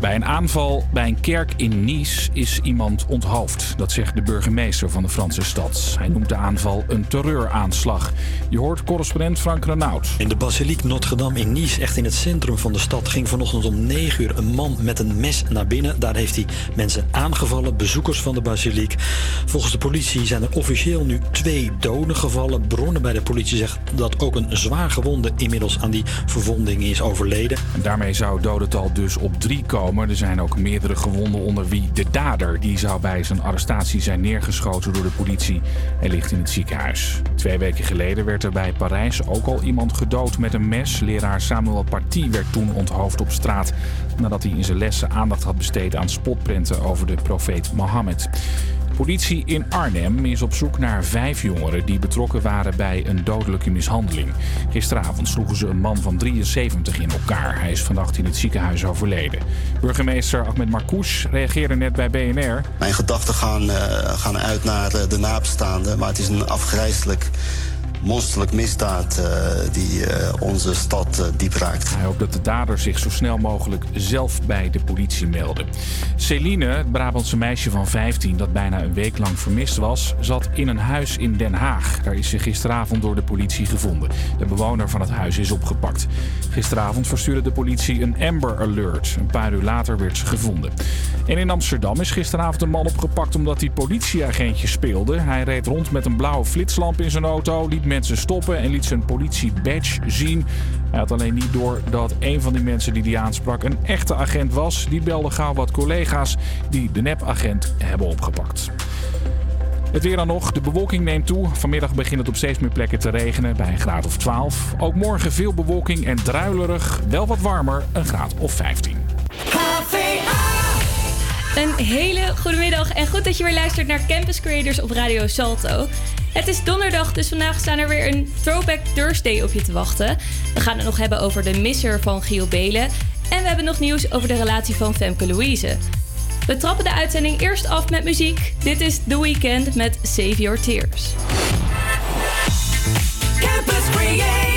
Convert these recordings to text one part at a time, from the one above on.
Bij een aanval bij een kerk in Nice is iemand onthoofd. Dat zegt de burgemeester van de Franse stad. Hij noemt de aanval een terreuraanslag. Je hoort correspondent Frank Renaud. In de basiliek Notre-Dame in Nice, echt in het centrum van de stad, ging vanochtend om 9 uur een man met een mes naar binnen. Daar heeft hij mensen aangevallen, bezoekers van de basiliek. Volgens de politie zijn er officieel nu twee doden gevallen. Bronnen bij de politie zeggen dat ook een zwaar gewonde inmiddels aan die verwonding is overleden. En daarmee zou het dodental dus op drie komen. Er zijn ook meerdere gewonden onder wie de dader. Die zou bij zijn arrestatie zijn neergeschoten door de politie. Hij ligt in het ziekenhuis. Twee weken geleden werd er bij Parijs ook al iemand gedood met een mes. Leraar Samuel Paty werd toen onthoofd op straat nadat hij in zijn lessen aandacht had besteed aan spotprenten over de profeet Mohammed. Politie in Arnhem is op zoek naar vijf jongeren die betrokken waren bij een dodelijke mishandeling. Gisteravond sloegen ze een man van 73 in elkaar. Hij is vannacht in het ziekenhuis overleden. Burgemeester Ahmed Marcouch reageerde net bij BNR. Mijn gedachten gaan, uh, gaan uit naar uh, de nabestaanden, maar het is een afgrijzelijk monsterlijk misdaad uh, die uh, onze stad uh, diep raakt. Hij hoopt dat de dader zich zo snel mogelijk zelf bij de politie melden. Celine, het Brabantse meisje van 15 dat bijna een week lang vermist was, zat in een huis in Den Haag. Daar is ze gisteravond door de politie gevonden. De bewoner van het huis is opgepakt. Gisteravond verstuurde de politie een Amber Alert. Een paar uur later werd ze gevonden. En in Amsterdam is gisteravond een man opgepakt omdat hij politieagentje speelde. Hij reed rond met een blauwe flitslamp in zijn auto, liet mensen stoppen en liet zijn politie-badge zien. Hij had alleen niet door dat een van die mensen die hij aansprak een echte agent was. Die belde gauw wat collega's die de nepagent hebben opgepakt. Het weer dan nog. De bewolking neemt toe. Vanmiddag begint het op steeds meer plekken te regenen bij een graad of 12. Ook morgen veel bewolking en druilerig. Wel wat warmer, een graad of 15. Een hele goede middag en goed dat je weer luistert naar Campus Creators op Radio Salto. Het is donderdag, dus vandaag staan er weer een Throwback Thursday op je te wachten. We gaan het nog hebben over de misser van Giel Belen. En we hebben nog nieuws over de relatie van Femke Louise. We trappen de uitzending eerst af met muziek. Dit is The Weeknd met Save Your Tears. Campus Creators,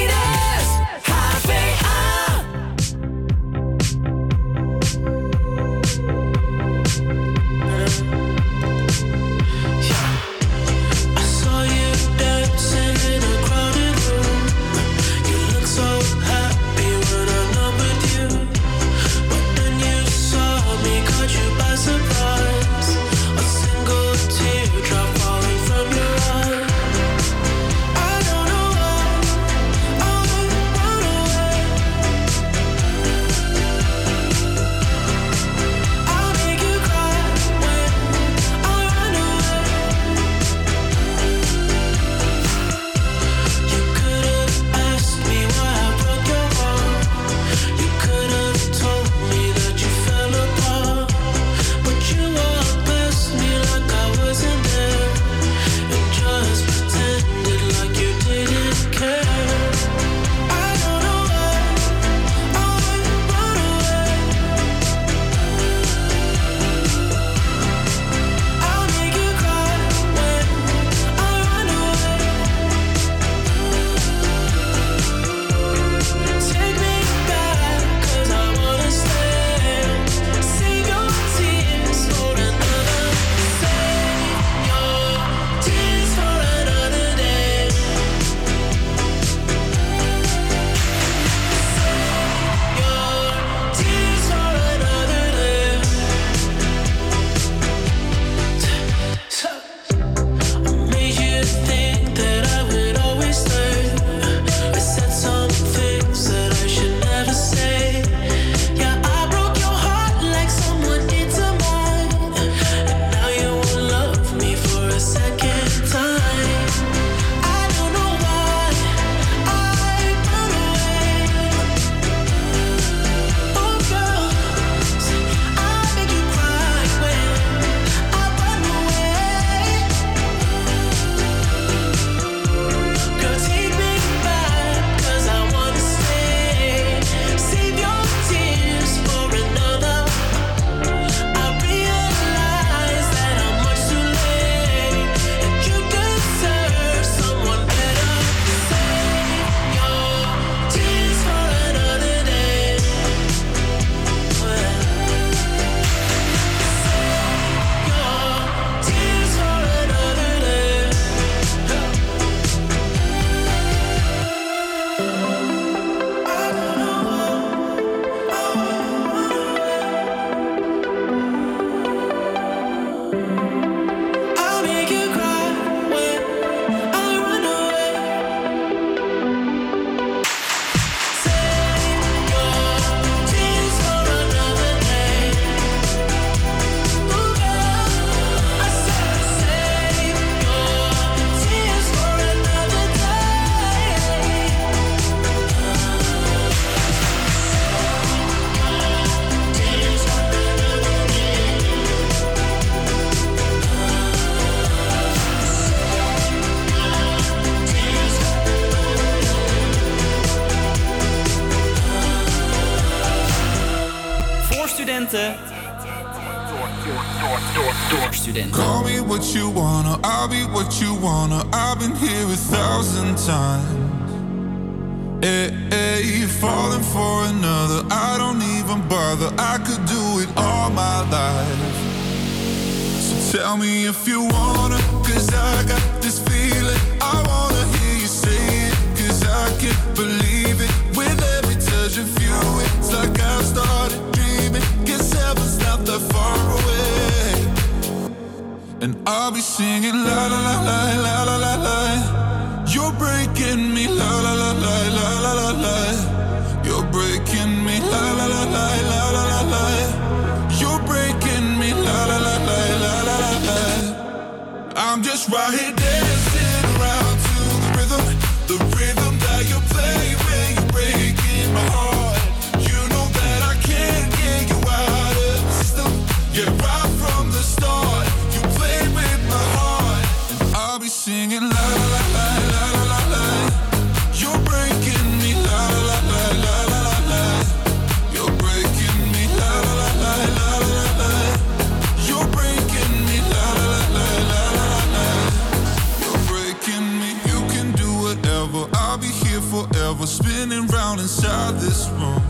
forever, spinning round inside this room.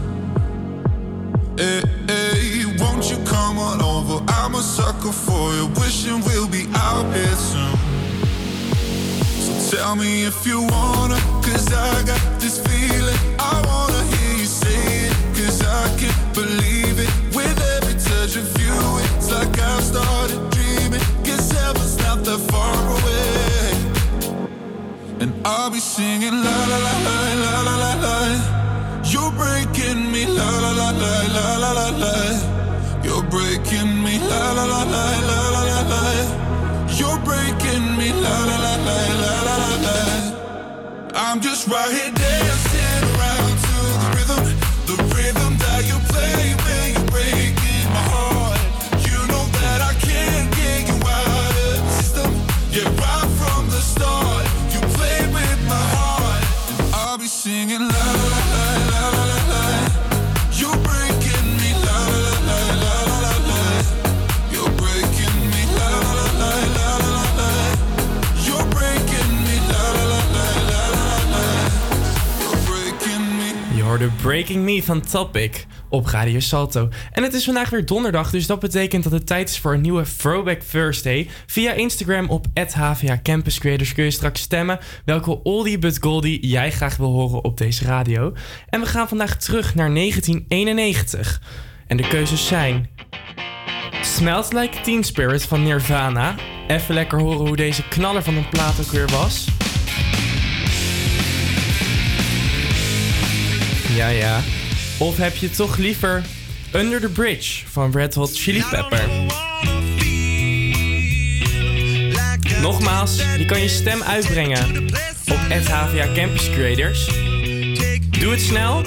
Hey, hey, won't you come on over? I'm a sucker for you, wishing we'll be out here soon. So tell me if you wanna, cause I got this feeling. And I'll be singing la la la la la la la la. You're breaking me la la la la la la la la. You're breaking me la la la la la la la la. You're breaking me la la la la la la la la. I'm just right here dancing singing la la la la la You're breaking me la la la la la la You're breaking me la la la la la la You're breaking me la la la la la la You're breaking me. Breaking Me van Topic. Op Radio Salto. En het is vandaag weer donderdag, dus dat betekent dat het tijd is voor een nieuwe Throwback Thursday. Via Instagram op HVA Campus Creators kun je straks stemmen welke oldie but goldie jij graag wil horen op deze radio. En we gaan vandaag terug naar 1991. En de keuzes zijn... Smells Like Teen Spirit van Nirvana. Even lekker horen hoe deze knaller van een plaat ook weer was. Ja, ja. Of heb je toch liever Under the Bridge van Red Hot Chili Pepper? Nogmaals, je kan je stem uitbrengen op HVA Campus Creators. Doe het snel.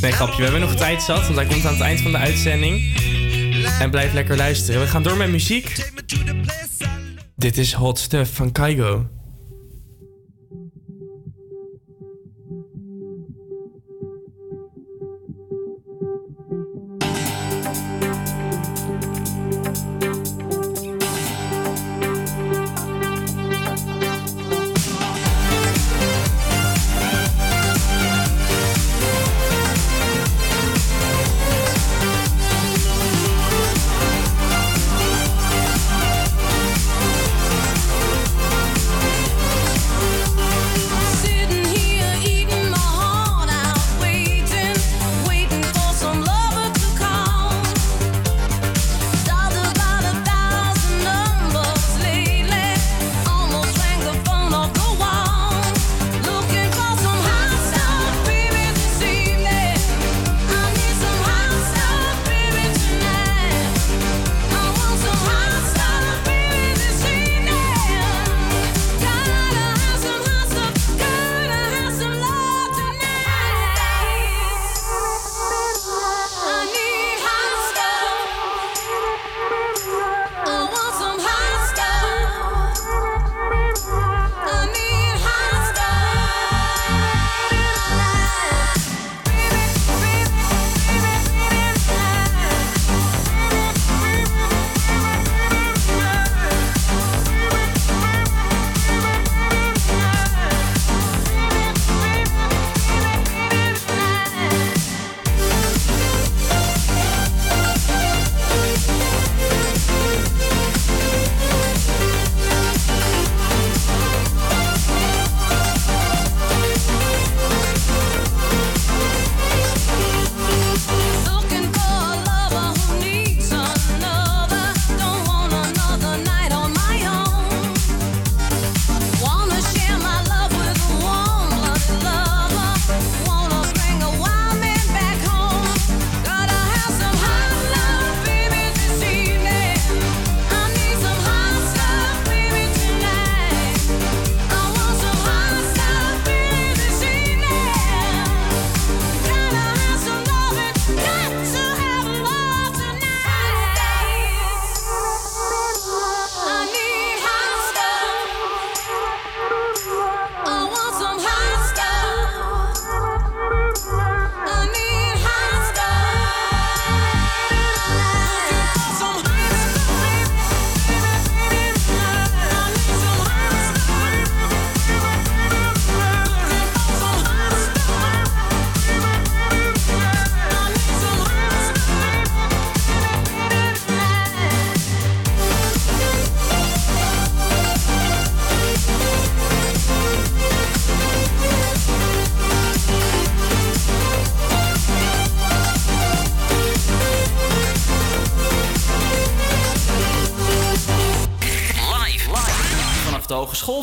Nee, grapje, we hebben nog tijd zat, want hij komt aan het eind van de uitzending. En blijf lekker luisteren. We gaan door met muziek. Dit is Hot Stuff van Kaigo.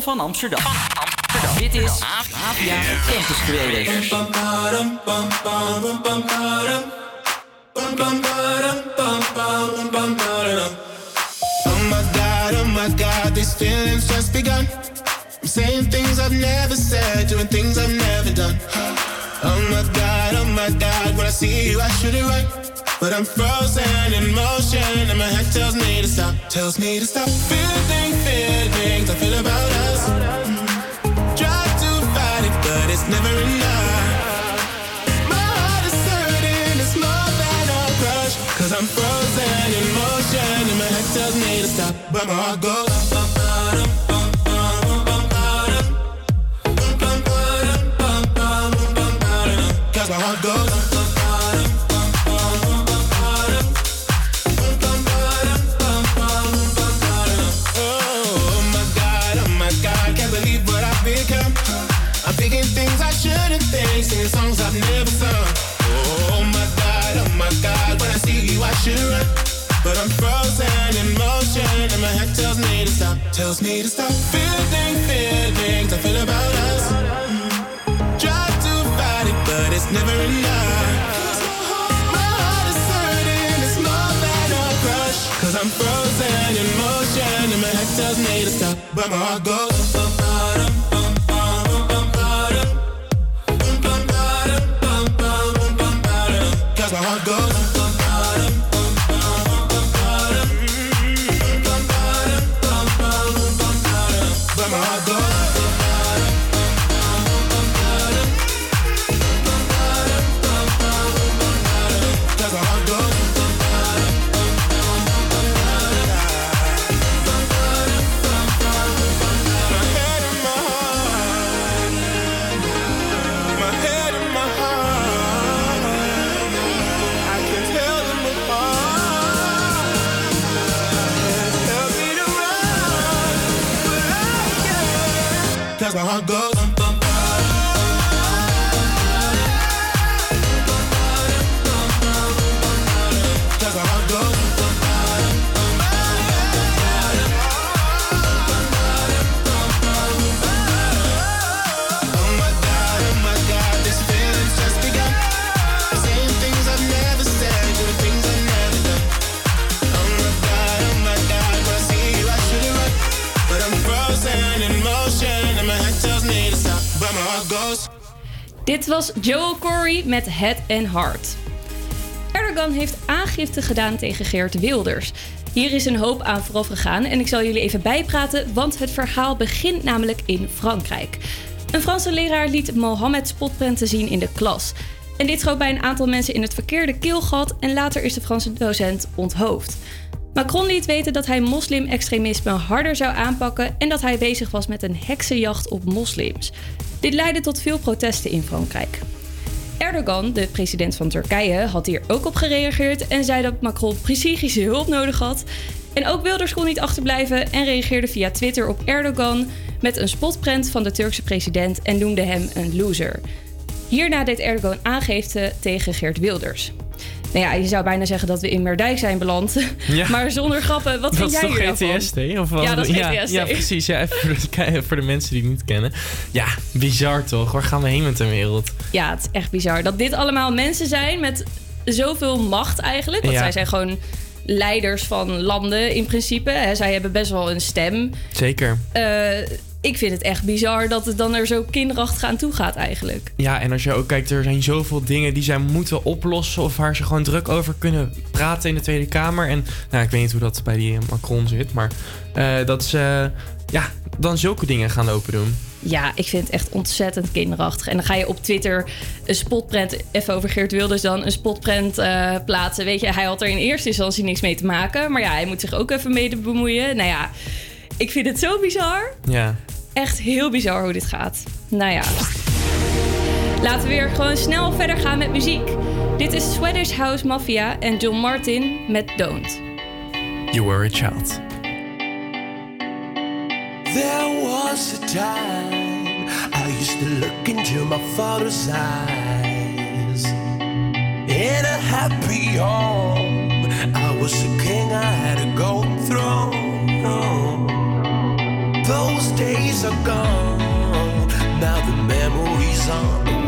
De Hogeschool van Amsterdam. Dit is AVA Campus Creators. Oh my god, oh my god, these feelings just begun. I'm saying things I've never said, doing things I've never done. Oh my god, oh my god, when I see you, I should it right. But I'm frozen in motion, and my head tells me to stop, tells me to stop. Feeling, never enough. But it's never enough. My heart is Go. Dit was Joel Corey met Head and Heart. Erdogan heeft aangifte gedaan tegen Geert Wilders. Hier is een hoop aan vooraf gegaan en ik zal jullie even bijpraten, want het verhaal begint namelijk in Frankrijk. Een Franse leraar liet Mohammed spotprenten zien in de klas. En dit schoot bij een aantal mensen in het verkeerde keelgat en later is de Franse docent onthoofd. Macron liet weten dat hij moslim-extremisme harder zou aanpakken en dat hij bezig was met een heksenjacht op moslims. Dit leidde tot veel protesten in Frankrijk. Erdogan, de president van Turkije, had hier ook op gereageerd en zei dat Macron psychische hulp nodig had. En ook Wilders kon niet achterblijven en reageerde via Twitter op Erdogan met een spotprint van de Turkse president en noemde hem een loser. Hierna deed Erdogan aangifte tegen Geert Wilders. Nou ja, je zou bijna zeggen dat we in Meerdijk zijn beland. Ja. maar zonder grappen, wat Dat vind is jij toch hier nou van? GTSD? Of wat? Ja, dat is ja, GTSD. ja, precies. Ja, even voor, de, voor de mensen die het niet kennen. Ja, bizar toch? Waar gaan we heen met de wereld? Ja, het is echt bizar. Dat dit allemaal mensen zijn met zoveel macht eigenlijk. Want Ja. zij zijn gewoon leiders van landen in principe. Zij hebben best wel een stem. Zeker. Eh, ik vind het echt bizar dat het dan er zo kinderachtig aan toe gaat eigenlijk. Ja, en als je ook kijkt, er zijn zoveel dingen die zij moeten oplossen. Of waar ze gewoon druk over kunnen praten in de Tweede Kamer. En nou, ik weet niet hoe dat bij die Macron zit. Maar eh, dat ze ja, dan zulke dingen gaan lopen doen. Ja, ik vind het echt ontzettend kinderachtig. En dan ga je op Twitter een spotprint, even over Geert Wilders dan, een spotprint eh, plaatsen. Weet je, hij had er in eerste instantie niks mee te maken. Maar ja, hij moet zich ook even mee bemoeien. Nou ja, ik vind het zo bizar. Ja. Echt heel bizar hoe dit gaat. Nou ja. Laten we weer gewoon snel verder gaan met muziek. Dit is Swedish House Mafia en John Martin met Don't. You were a child. There was a time I used to look into my father's eyes. In a happy home, I was a king, I had a gold throne. Those days are gone. Now the memories on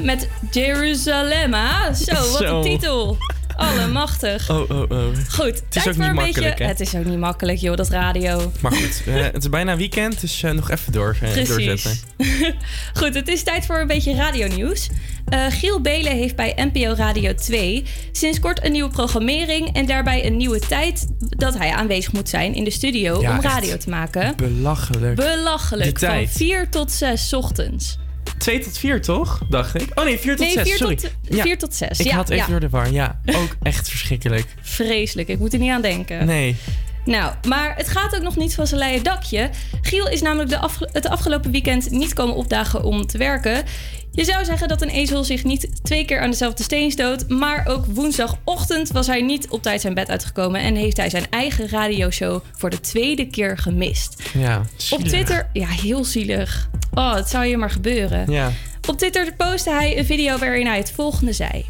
Met Jeruzalem. ah. Zo, wat Zo. een titel. Allemachtig. Oh, oh, oh. Goed, tijd ook voor niet een makkelijk, beetje... hè? Het is ook niet makkelijk, joh, dat radio. Maar goed, eh, het is bijna weekend, dus eh, nog even door, eh, doorzetten. Goed, het is tijd voor een beetje radionieuws. Giel Belen heeft bij NPO Radio 2 sinds kort een nieuwe programmering en daarbij een nieuwe tijd dat hij aanwezig moet zijn in de studio Ja, om radio te maken. Belachelijk. Belachelijk. Die tijd. Van 4 tot 6 ochtends. 2 tot 4, toch? Dacht ik. Oh nee, 4 tot Nee, 6, 4 sorry. tot, Ja. 4 tot 6. Ik ja, had even ja. door de war, ja. Ook echt verschrikkelijk. Vreselijk, ik moet er niet aan denken. Nee. Nou, maar het gaat ook nog niet van zijn leien dakje. Giel is namelijk de afge- het afgelopen weekend niet komen opdagen om te werken. Je zou zeggen dat een ezel zich niet twee keer aan dezelfde steen stoot. Maar ook woensdagochtend was hij niet op tijd zijn bed uitgekomen. En heeft hij zijn eigen radioshow voor de tweede keer gemist. Ja, Op zielig. Twitter, ja, heel zielig. Oh, het zou je maar gebeuren. Ja. Op Twitter postte hij een video waarin hij het volgende zei.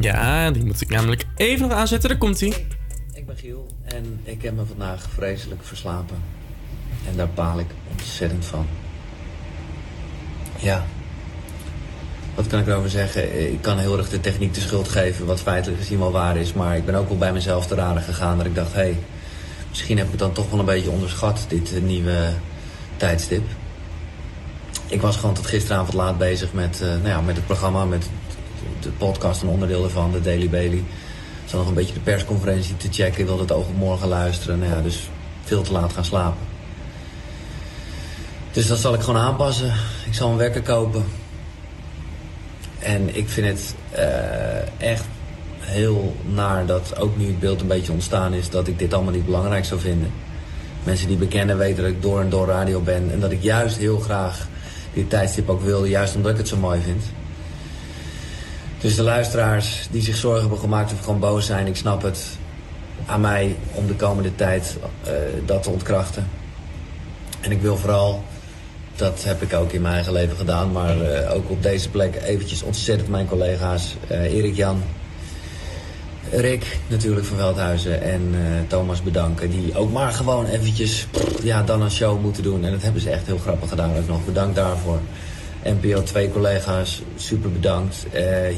Ja, die moet ik namelijk even nog aanzetten. Daar komt hij. Ik ben Giel en ik heb me vandaag vreselijk verslapen. En daar baal ik ontzettend van. Ja. Wat kan ik erover zeggen? Ik kan heel erg de techniek de schuld geven, wat feitelijk gezien wel waar is. Maar ik ben ook wel bij mezelf te raden gegaan dat ik dacht, hé, hey, misschien heb ik het dan toch wel een beetje onderschat, dit nieuwe tijdstip. Ik was gewoon tot gisteravond laat bezig met, eh, nou ja, met het programma, met de podcast, een onderdeel ervan, de Daily Bailey. Ik zat nog een beetje de persconferentie te checken. Ik wilde het oog op morgen luisteren. Nou ja, dus veel te laat gaan slapen. Dus dat zal ik gewoon aanpassen. Ik zal een wekker kopen. En ik vind het eh, echt heel naar dat ook nu het beeld een beetje ontstaan is... dat ik dit allemaal niet belangrijk zou vinden. Mensen die bekennen weten dat ik door en door radio ben... en dat ik juist heel graag dit tijdstip ook wil... juist omdat ik het zo mooi vind. Dus de luisteraars die zich zorgen hebben gemaakt of gewoon boos zijn, ik snap het. Aan mij om de komende tijd eh, dat te ontkrachten. En ik wil vooral, dat heb ik ook in mijn eigen leven gedaan, maar eh, ook op deze plek eventjes ontzettend mijn collega's, eh, Erik Jan, Rick natuurlijk van Veldhuizen en eh, Thomas bedanken. Die ook maar gewoon eventjes ja, dan een show moeten doen. En dat hebben ze echt heel grappig gedaan ook nog. Bedankt daarvoor. NPO 2 collega's, super bedankt.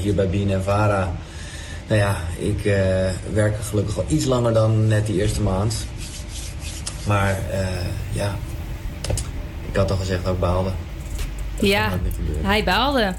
Hier bij Bien en Vara. Nou ja, ik werk gelukkig al iets langer dan net die eerste maand. Maar ja, ik had al gezegd dat ik baalde. Ja, hij baalde.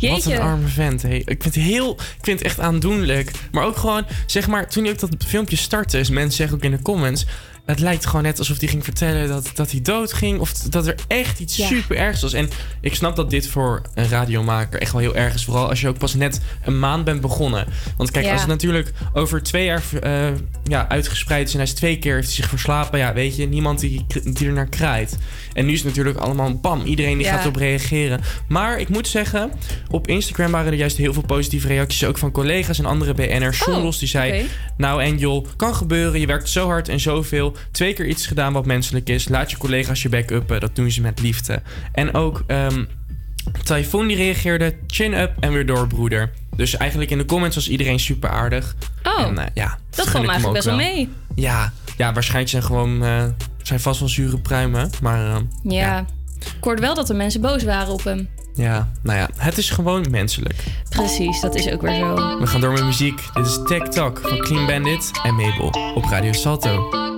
Wat een arme vent. Hey. Ik vind het heel, ik vind het echt aandoenlijk. Maar ook gewoon, zeg maar, toen ook dat filmpje startte, is mensen zeggen ook in de comments. Het lijkt gewoon net alsof hij ging vertellen dat, dat hij dood ging. Of dat er echt iets Ja. super ergs was. En ik snap dat dit voor een radiomaker echt wel heel erg is. Vooral als je ook pas net een maand bent begonnen. Want kijk, Ja. als het natuurlijk over twee jaar eh, ja, uitgespreid is... en hij is twee keer heeft hij zich verslapen... ja, weet je, niemand die, die er naar kraait. En nu is het natuurlijk allemaal bam. Iedereen die Ja. gaat erop reageren. Maar ik moet zeggen, op Instagram waren er juist heel veel positieve reacties. Ook van collega's en andere BN'ers. Oh, Los die zei... Nou, Angel, kan gebeuren. Je werkt zo hard en zoveel. Twee keer iets gedaan wat menselijk is. Laat je collega's je back-uppen. Dat doen ze met liefde. En ook ehm Typhoon die reageerde. Chin up en weer door, broeder. Dus eigenlijk in de comments was iedereen super aardig. Oh, en, eh, ja, dat hem eigenlijk best wel mee. Ja, ja, waarschijnlijk zijn gewoon... eh, zijn vast wel zure pruimen. Maar eh, Ja. Ik hoorde wel dat er mensen boos waren op hem. ja, nou ja, het is gewoon menselijk. Precies, dat is ook weer zo. We gaan door met muziek. Dit is Tech Talk van Clean Bandit en Mabel op Radio Salto.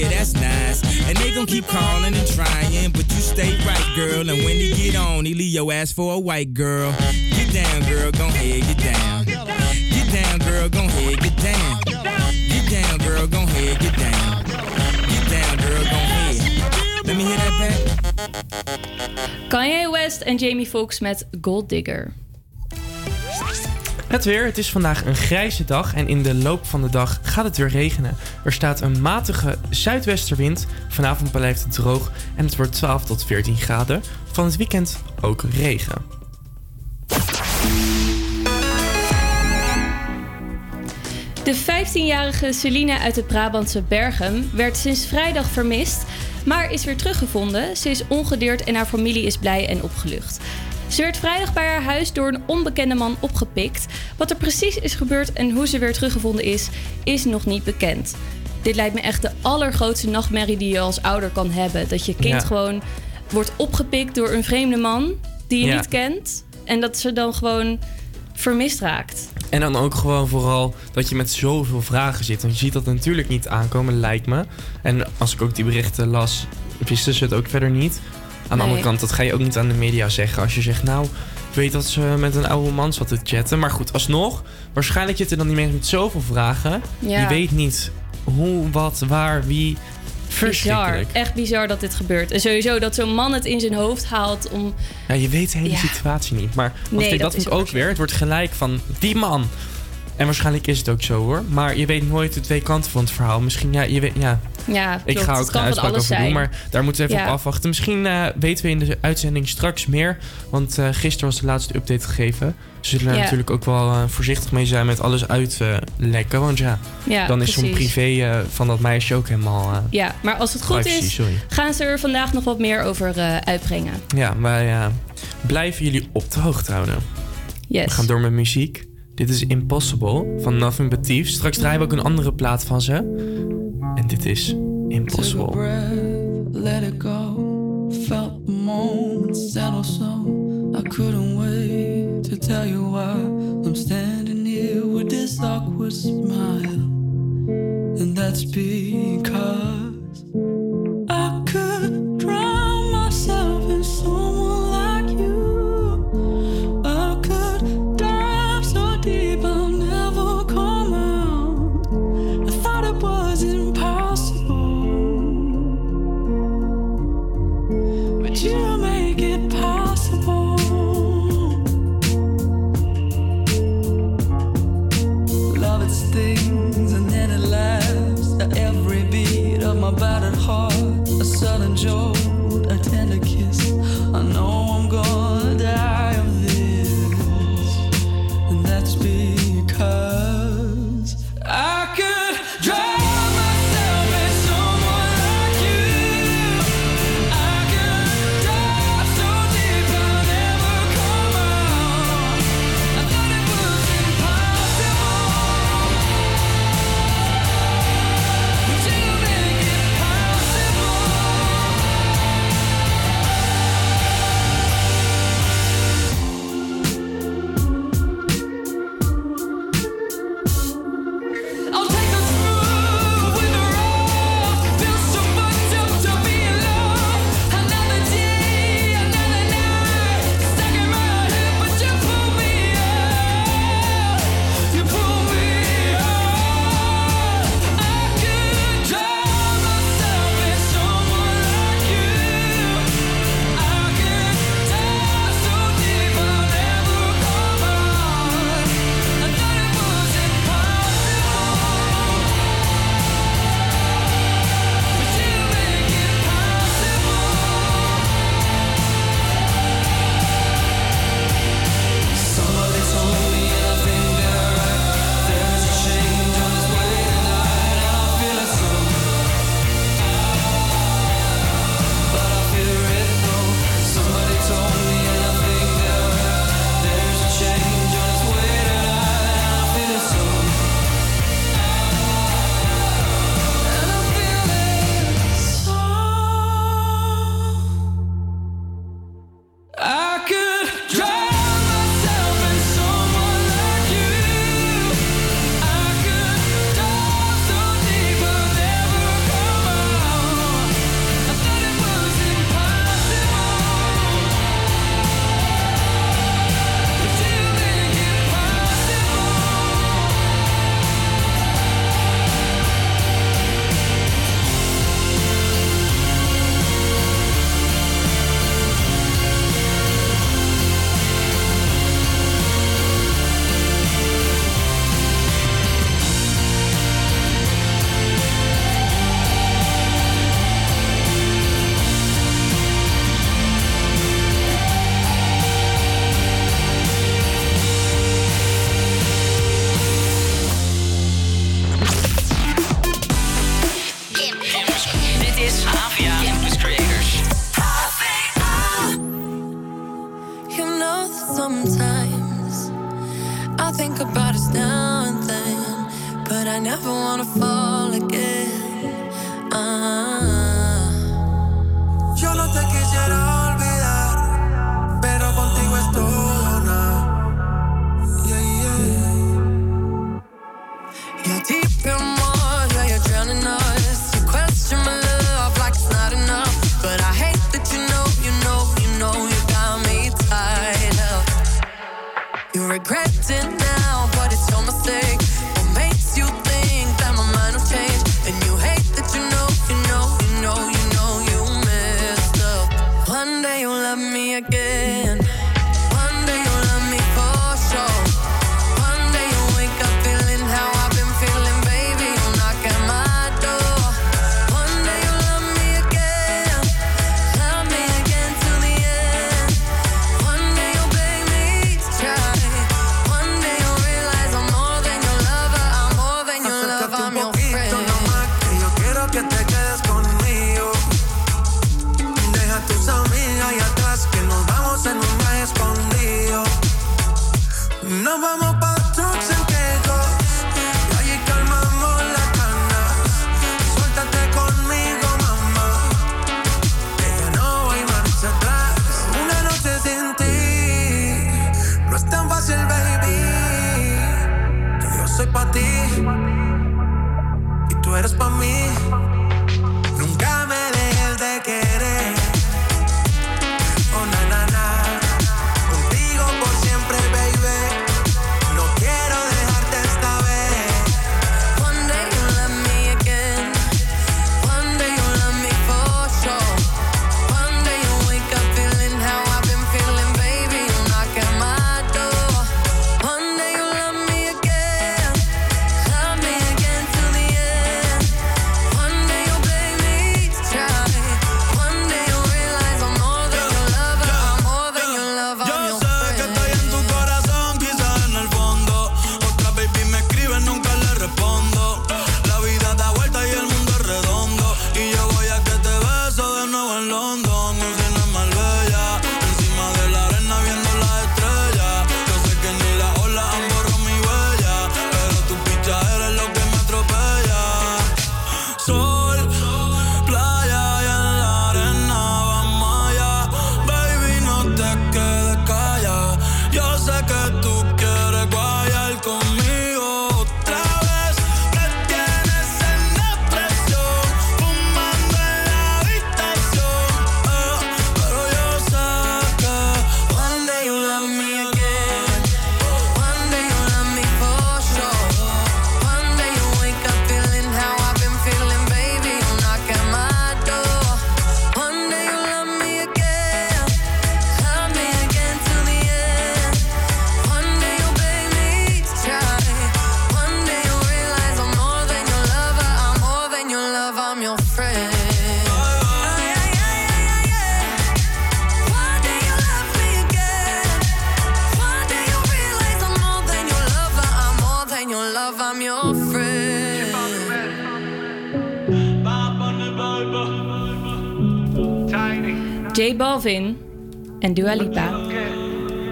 Yeah, that's nice. And they gon' keep calling and trying, but you stay right, girl. And when he get on, he leave your ass for a white girl. Get down, girl, gon' head, get down. Get down, girl, gon' head, get down. Get down, girl, gon' head, get down. Get down, girl, gon' head. Let me hear that back. Kanye West en Jamie Foxx met Gold Digger. Het weer. Het is vandaag een grijze dag en in de loop van de dag gaat het weer regenen. Er staat een matige zuidwesterwind. Vanavond blijft het droog en het wordt 12 tot 14 graden. Van het weekend ook regen. De 15-jarige Celine uit het Brabantse Bergen werd sinds vrijdag vermist, maar is weer teruggevonden. Ze is ongedeerd en haar familie is blij en opgelucht. Ze werd vrijdag bij haar huis door een onbekende man opgepikt. Wat er precies is gebeurd en hoe ze weer teruggevonden is, is nog niet bekend. Dit lijkt me echt de allergrootste nachtmerrie die je als ouder kan hebben. Dat je kind Ja. gewoon wordt opgepikt door een vreemde man die je Ja. niet kent. En dat ze dan gewoon vermist raakt. En dan ook gewoon vooral dat je met zoveel vragen zit. Want je ziet dat natuurlijk niet aankomen, lijkt me. En als ik ook die berichten las, wisten ze het ook verder niet. Aan de Nee. andere kant, dat ga je ook niet aan de media zeggen. Als je zegt, nou, ik weet dat ze met een oude man zat te chatten. Maar goed, alsnog, waarschijnlijk zitten dan die mensen met zoveel vragen. Ja. Je weet niet hoe, wat, waar, wie. Bizar. Echt bizar dat dit gebeurt. En sowieso dat zo'n man het in zijn hoofd haalt om... Ja, je weet de hele Ja. situatie niet. Maar Nee, dat dat, is vind ik ook weer. Het wordt gelijk van die man. En waarschijnlijk is het ook zo hoor. Maar je weet nooit de twee kanten van het verhaal. Misschien, ja, je weet, ja. Ja, Ik ga Het ook geen van uitspraak over doen. Maar daar moeten we even Ja. op afwachten. Misschien eh, weten we in de uitzending straks meer. Want eh, gisteren was de laatste update gegeven. Ze zullen er Ja. natuurlijk ook wel eh, voorzichtig mee zijn met alles uitlekken. want ja, Ja, dan is zo'n privé van dat meisje ook helemaal... Ja, maar als het goed Privacy, is, sorry. gaan ze er vandaag nog wat meer over uitbrengen. Ja, wij blijven jullie op de hoogte houden. Yes. We gaan door met muziek. Dit is Impossible van Nothing But Thieves. Straks draaien we ook een andere plaat van ze. En dit is Impossible. Breath, let it go. Felt the moment settle I couldn't wait to tell you why I'm standing here with this awkward smile. And that's because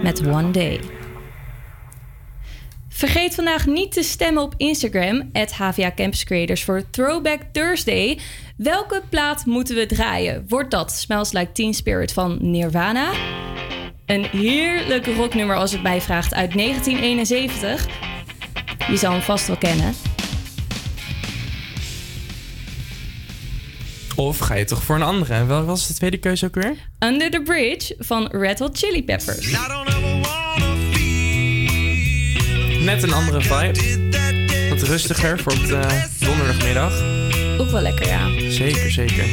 Met One Day. Vergeet vandaag niet te stemmen op Instagram, HVA Campus Creators, voor Throwback Thursday. Welke plaat moeten we draaien? Wordt dat Smells Like Teen Spirit van Nirvana? Een heerlijk rocknummer als het mij vraagt uit 1971. Je zal hem vast wel kennen. Of ga je toch voor een andere? En Welke was de tweede keuze ook weer? Under the Bridge van Red Hot Chili Peppers. Net een andere vibe. Wat rustiger voor op de donderdagmiddag. Ook wel lekker, ja. Zeker, zeker.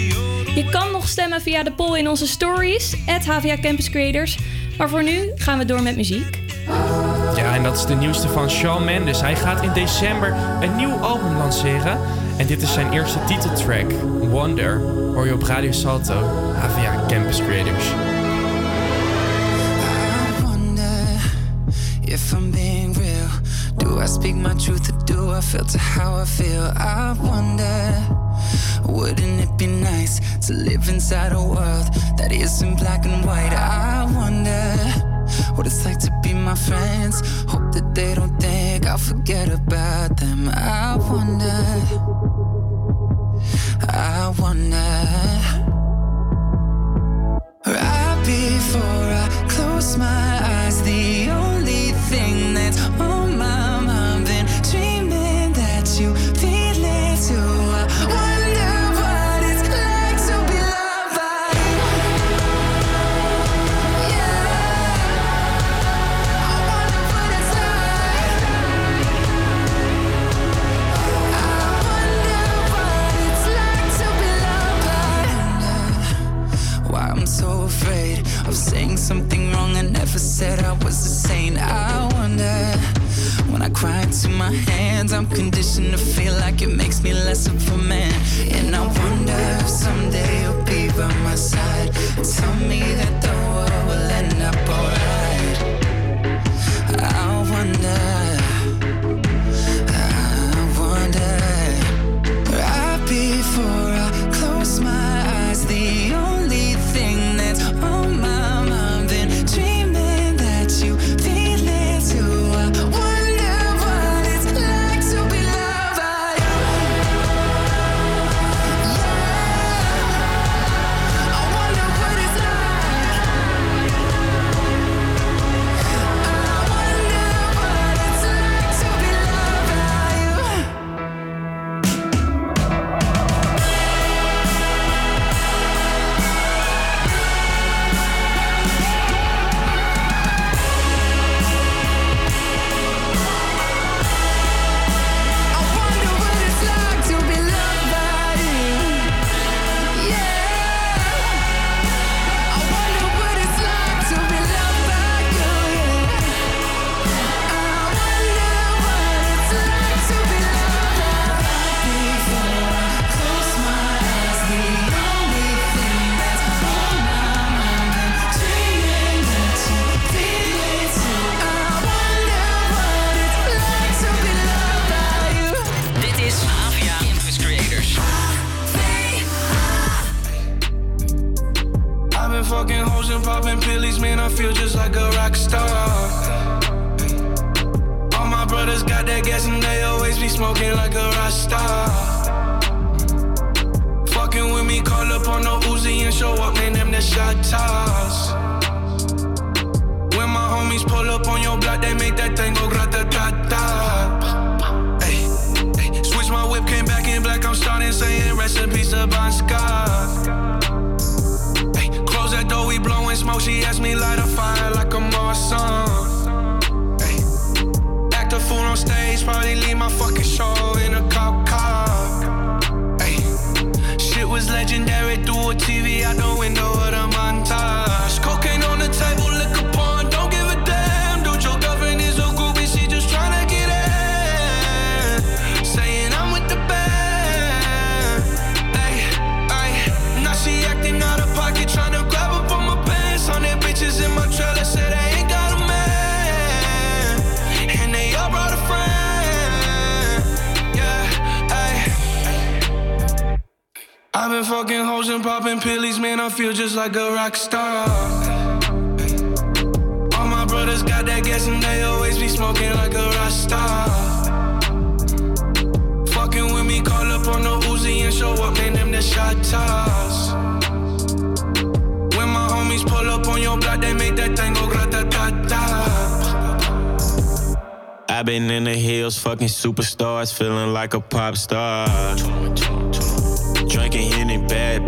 Je kan nog stemmen via de poll in onze stories, HVA Campus Creators. Maar voor nu gaan we door met muziek. Ja, en dat is de nieuwste van Shawn Mendes. Hij gaat in december een nieuw album lanceren. En dit is zijn eerste titeltrack, Wonder. Hoor je op Radio Salto, HVA Campus Creators. I wonder if I'm being real. Do I speak my truth or do I filter how I feel? I wonder, wouldn't it be nice to live inside a world that isn't black and white? I wonder what it's like to be my friends. Hope that they don't think I'll forget about them. I wonder, I wonder. Right before I close my eyes, the only thing that's on my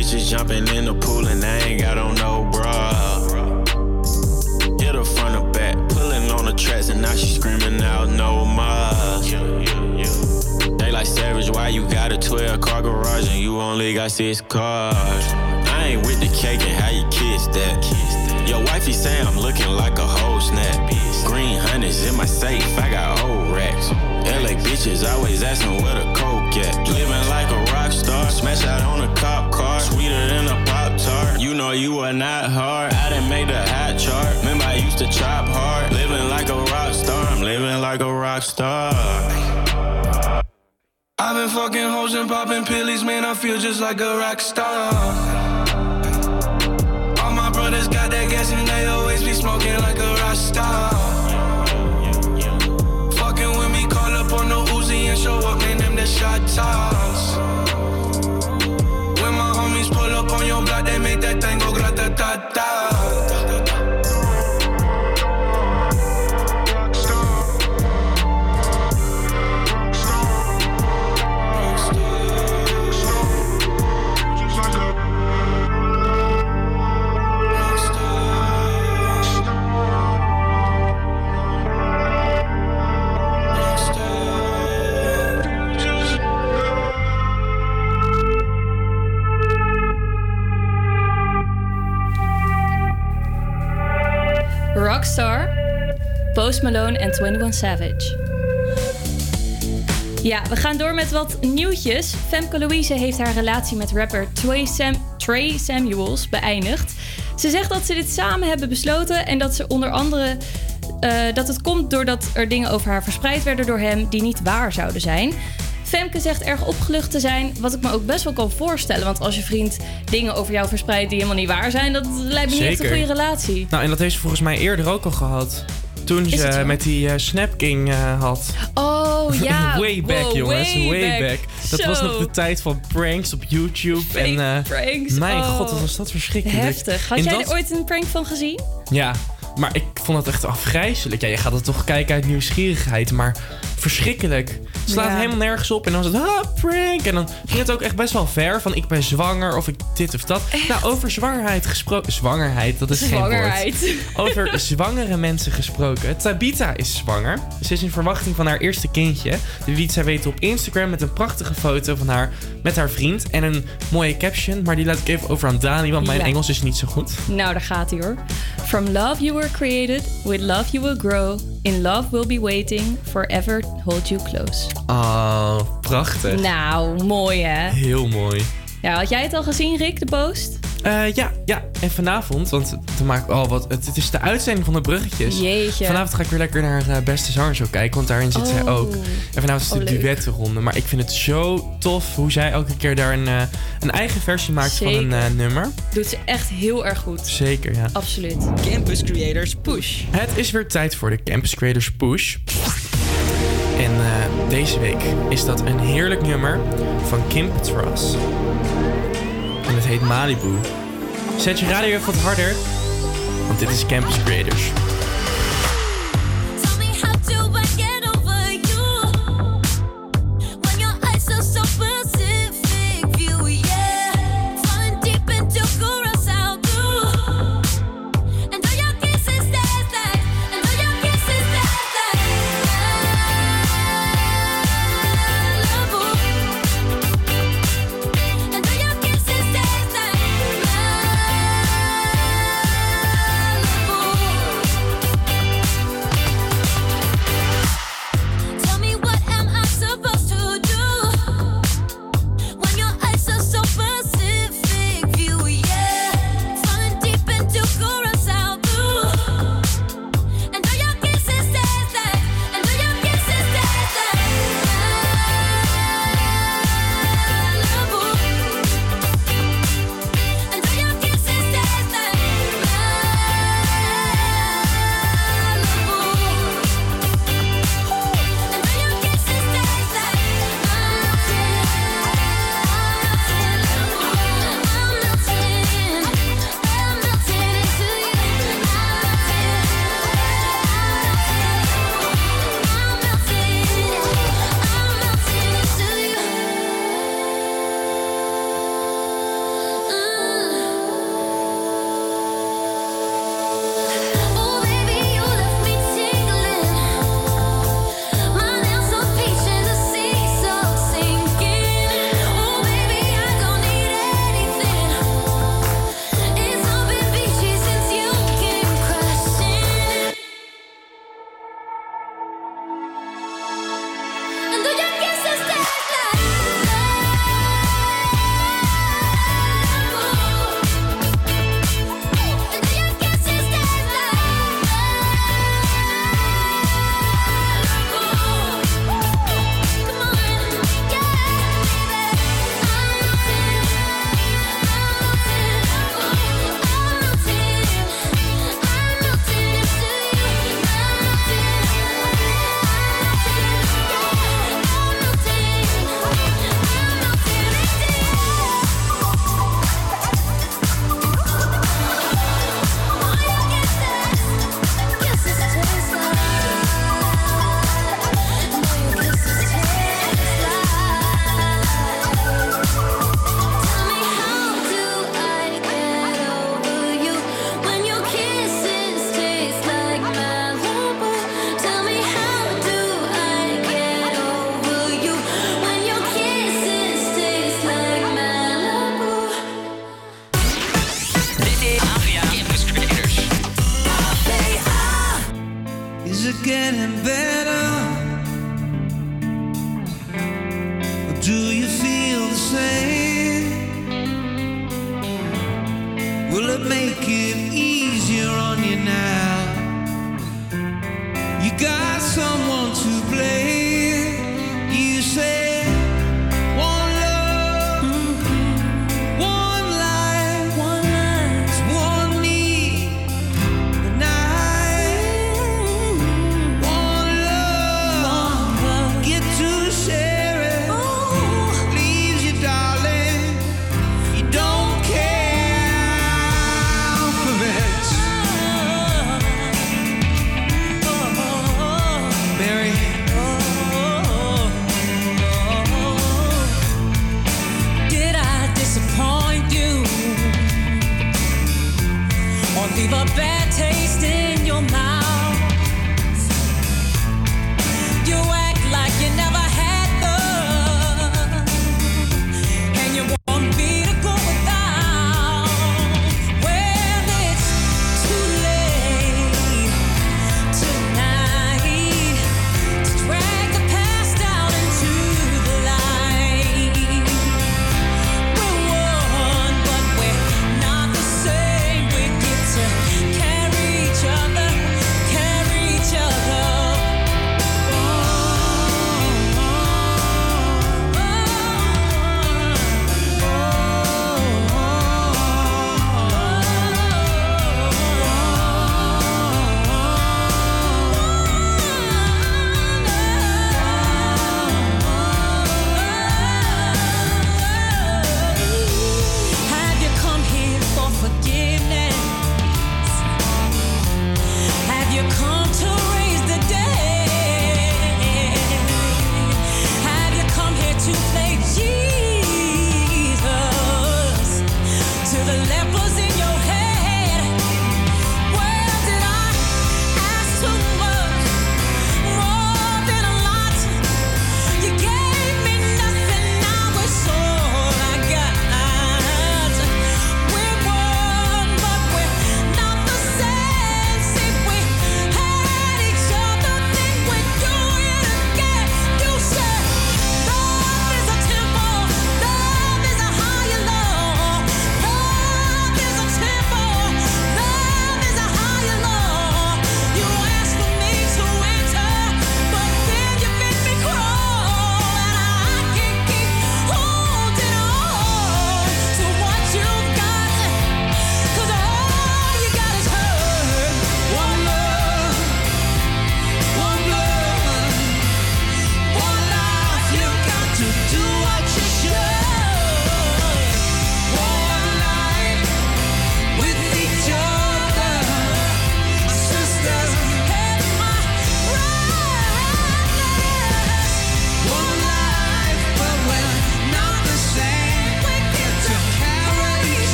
bitches, jumping in the pool, and I ain't got on no bra. Hit her front or back, pulling on the tracks, and now she screaming out no more. They like savage, why you got a 12 car garage and you only got six cars? I ain't with the cake and how you kiss that. Your wifey say I'm looking like a whole snap. Green hundreds in my safe, I got old racks. LA bitches always asking where the coke at. Living like a rock star, smash out on a cop car, sweeter than a pop tart. You know you are not hard. I done made the hot chart. Remember I used to chop hard. Living like a rock star, I'm living like a rock star. I've been fucking hoes and popping pillies, man. I feel just like a rock star. All my brothers got that gas and they always be smoking like a rock star. Fucking with me, call up on the Uzi and show up, man. Them the shot toss. On your block, they make that Post Malone en 21 Savage. Ja, we gaan door met wat nieuwtjes. Femke Louise heeft haar relatie met rapper Trey, Sam Trey Samuels beëindigd. Ze zegt dat ze dit samen hebben besloten en dat ze onder andere eh, dat het komt doordat er dingen over haar verspreid werden door hem die niet waar zouden zijn. Femke zegt erg opgelucht te zijn, wat ik me ook best wel kan voorstellen. Want als je vriend dingen over jou verspreidt die helemaal niet waar zijn, dat lijkt me niet echt een goede relatie. Nou, en dat heeft ze volgens mij eerder ook al gehad. Toen ze met die eh, Snap King eh, had. Oh ja. way back, Wow, jongens. way Way, back. back. Dat was nog de tijd van pranks op YouTube. Fake en, eh, pranks, Mijn oh. god, wat was dat verschrikkelijk. Heftig. Had In jij dat- er ooit een prank van gezien? Ja, maar ik vond het echt afgrijzelijk. Ja, je gaat het toch kijken uit nieuwsgierigheid, maar verschrikkelijk. Slaat Ja. helemaal nergens op en dan is het, ah, prank. En dan ging het ook echt best wel ver van ik ben zwanger of ik dit of dat. Nou, over zwangerheid gesproken. Zwangerheid, dat is geen woord. Over zwangere mensen gesproken. Tabita is zwanger. Ze is in verwachting van haar eerste kindje. Dit liet zij weten op Instagram met een prachtige foto van haar met haar vriend. En een mooie caption, maar die laat ik even over aan Dani, want mijn Ja. Engels is niet zo goed. Nou, daar gaat hij hoor. From love you were created, with love you will grow. In love will be waiting, forever hold you close. Oh, prachtig. Nou, mooi hè? Heel mooi. Ja, had jij het al gezien, Rick, de post? Eh, ja, ja, en vanavond, want te maken, oh, wat, het, het is de uitzending van de bruggetjes. Jeetje. Vanavond ga ik weer lekker naar eh, Beste Zanger zo kijken, want daarin zit zij Oh. ook. En vanavond is Oh, de leuk. duettenronde. Maar ik vind het zo tof hoe zij elke keer daar een, eh, een eigen versie maakt van een eh, nummer. Doet ze echt heel erg goed. Zeker, ja. Absoluut. Campus Creators Push. Het is weer tijd voor de Campus Creators Push. En eh, deze week is dat een heerlijk nummer van Kim Petras. En het heet Malibu. Zet je radio even wat harder, want dit is Campus Creators. Bad taste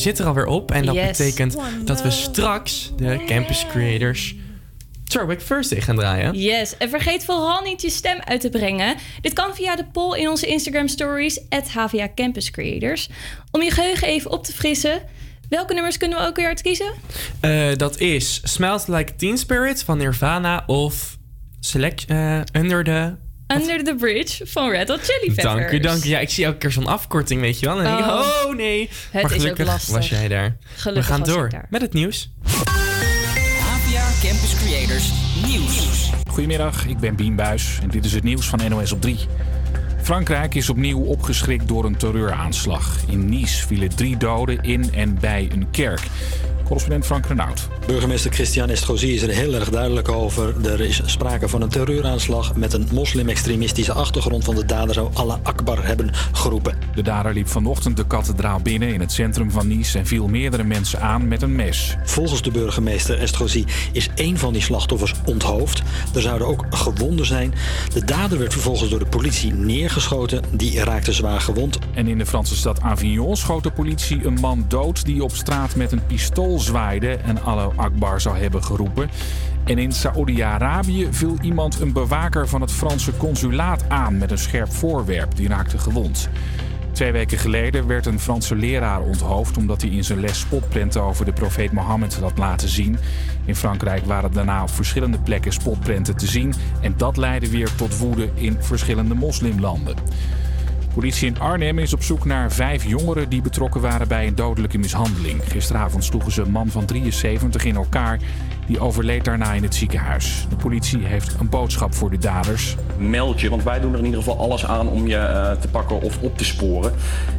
zit er alweer op en dat Yes. betekent dat we straks de Campus Creators Throwback Thursday gaan draaien. Yes, en vergeet vooral niet je stem uit te brengen. Dit kan via de poll in onze Instagram stories, HVA Campus Creators. Om je geheugen even op te frissen. Welke nummers kunnen we ook weer uitkiezen? Eh, dat is Smells Like Teen Spirit van Nirvana of Select eh, Under the... Under the Bridge van Red Hot Chili Peppers. Dank u, dank u. Ja, ik zie elke keer zo'n afkorting, weet je wel. En denk Oh. oh nee. Het maar is ook gelukkig lastig. was jij daar. Gelukkig we gaan was ik door daar. met het nieuws. APA Campus Creators Nieuws. Goedemiddag, ik ben Bien Buis en dit is het nieuws van NOS op 3. Frankrijk is opnieuw opgeschrikt door een terreuraanslag. In Nice vielen drie doden in en bij een kerk. Correspondent Frank Renaud. Burgemeester Christian Estrosi is er heel erg duidelijk over. Er is sprake van een terreuraanslag met een moslim-extremistische achtergrond van de dader zou Allah Akbar hebben geroepen. De dader liep vanochtend de kathedraal binnen in het centrum van Nice en viel meerdere mensen aan met een mes. Volgens de burgemeester Estrosi is één van die slachtoffers onthoofd. Er zouden ook gewonden zijn. De dader werd vervolgens door de politie neergeschoten. Die raakte zwaar gewond. En in de Franse stad Avignon schoot de politie een man dood die op straat met een pistool zwaaide en Allah Akbar zou hebben geroepen. En in Saoedi-Arabië viel iemand een bewaker van het Franse consulaat aan met een scherp voorwerp. Die raakte gewond. Twee weken geleden werd een Franse leraar onthoofd omdat hij in zijn les spotprenten over de profeet Mohammed had laten zien. In Frankrijk waren daarna op verschillende plekken spotprenten te zien en dat leidde weer tot woede in verschillende moslimlanden. Politie in Arnhem is op zoek naar vijf jongeren die betrokken waren bij een dodelijke mishandeling. Gisteravond sloegen ze een man van 73 in elkaar. Die overleed daarna in het ziekenhuis. De politie heeft een boodschap voor de daders. Meld je, want wij doen er in ieder geval alles aan om je eh, te pakken of op te sporen.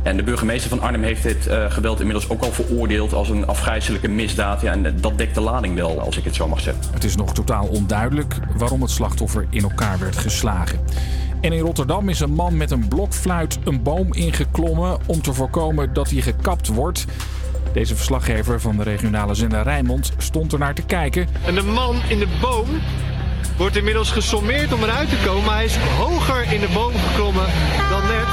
En de burgemeester van Arnhem heeft dit eh, geweld inmiddels ook al veroordeeld als een afgrijzelijke misdaad. Ja, en dat dekt de lading wel, als ik het zo mag zeggen. Het is nog totaal onduidelijk waarom het slachtoffer in elkaar werd geslagen. En in Rotterdam is een man met een blokfluit een boom ingeklommen om te voorkomen dat hij gekapt wordt. Deze verslaggever van de regionale zender Rijnmond stond er naar te kijken. En de man in de boom wordt inmiddels gesommeerd om eruit te komen. Maar hij is hoger in de boom geklommen dan net.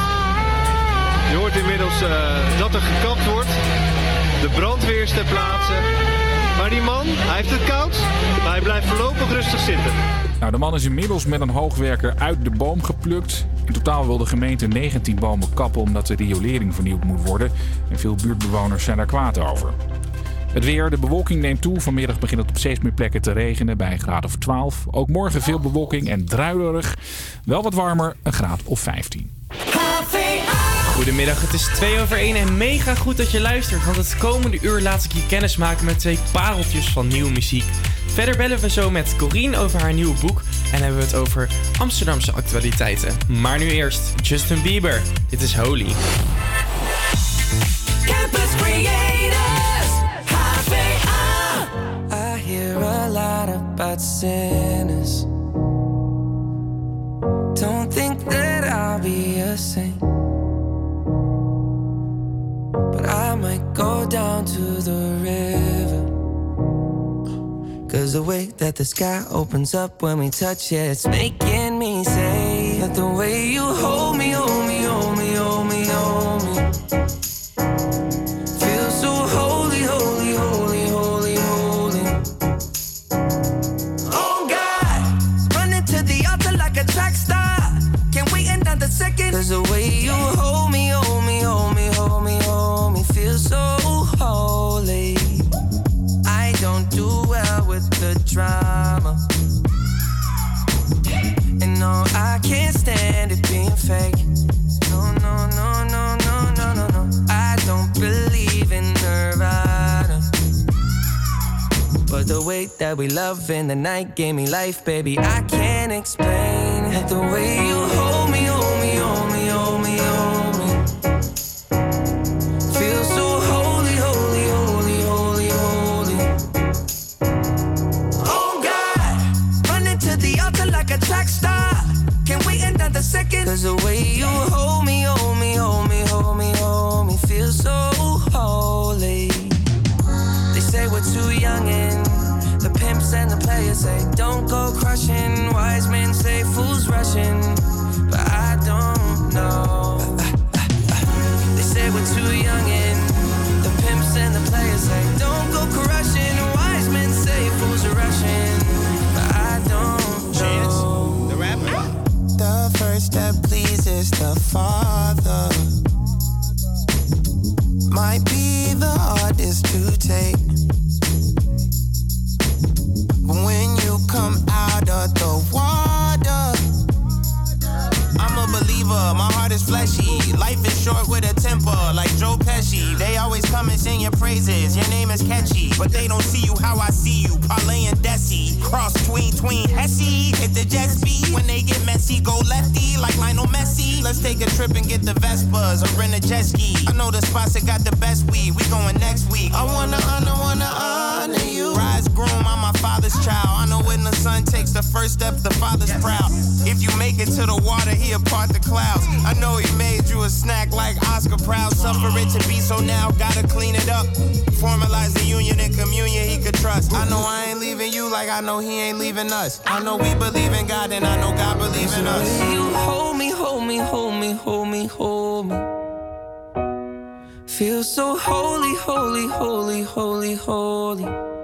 Je hoort inmiddels eh, dat er gekapt wordt. De brandweer is ter plaatse. Maar die man, hij heeft het koud, maar hij blijft voorlopig rustig zitten. Nou, de man is inmiddels met een hoogwerker uit de boom geplukt. In totaal wil de gemeente 19 bomen kappen omdat de riolering vernieuwd moet worden. En veel buurtbewoners zijn daar kwaad over. Het weer, de bewolking neemt toe. Vanmiddag begint het op steeds meer plekken te regenen bij een graad of 12. Ook morgen veel bewolking en druilerig. Wel wat warmer, een graad of 15. Goedemiddag, het is 2 over 1 en mega goed dat je luistert. Want het komende uur laat ik je kennis maken met twee pareltjes van nieuwe muziek. Verder bellen we zo met Corine over haar nieuwe boek en hebben we het over Amsterdamse actualiteiten. Maar nu eerst Justin Bieber. Dit is Holy. Campus Creators, HVA. I hear a lot about sinners. Don't think that I'll be a saint. Go down to the river. Cause the way that the sky opens up when we touch it, it's making me say that the way you hold me, hold me, I can't stand it being fake. No, no, no, no, no, no, no, no. I don't believe in Nirvana. But the way that we love in the night gave me life, baby. I can't explain. The way you hold pimps and the players say don't go crushing. Wise men say fools rushing, but I don't know. They say we're too young and the pimps and the players say don't go crushing. Wise men say fools are rushing, but I don't know. The rapper. The first step pleases the Father. Might be the hardest to take. Sing your praises, your name is catchy. But they don't see you how I see you, Parlay and Desi. Cross tween, tween, Hesse. Hit the jet speed, when they get messy, go lefty, like Lionel Messi. Let's take a trip and get the Vespas or rent a jet ski. I know the spots that got the best weed, we going next week. I wanna honor, wanna honor you. Rise groom, I'm my father's child. I know when the son takes the first step, the father's proud. If you make it to the water, he'll part the clouds. I know he made you a snack like Oscar Proud. Suffer it to be so now, gotta clean it up. Formalize the union and communion he could trust. I know I ain't leaving you like I know he ain't leaving us. I know we believe in God and I know God believes in us. You hold me, hold me, hold me, hold me, hold me. Feel so holy, holy, holy, holy, holy.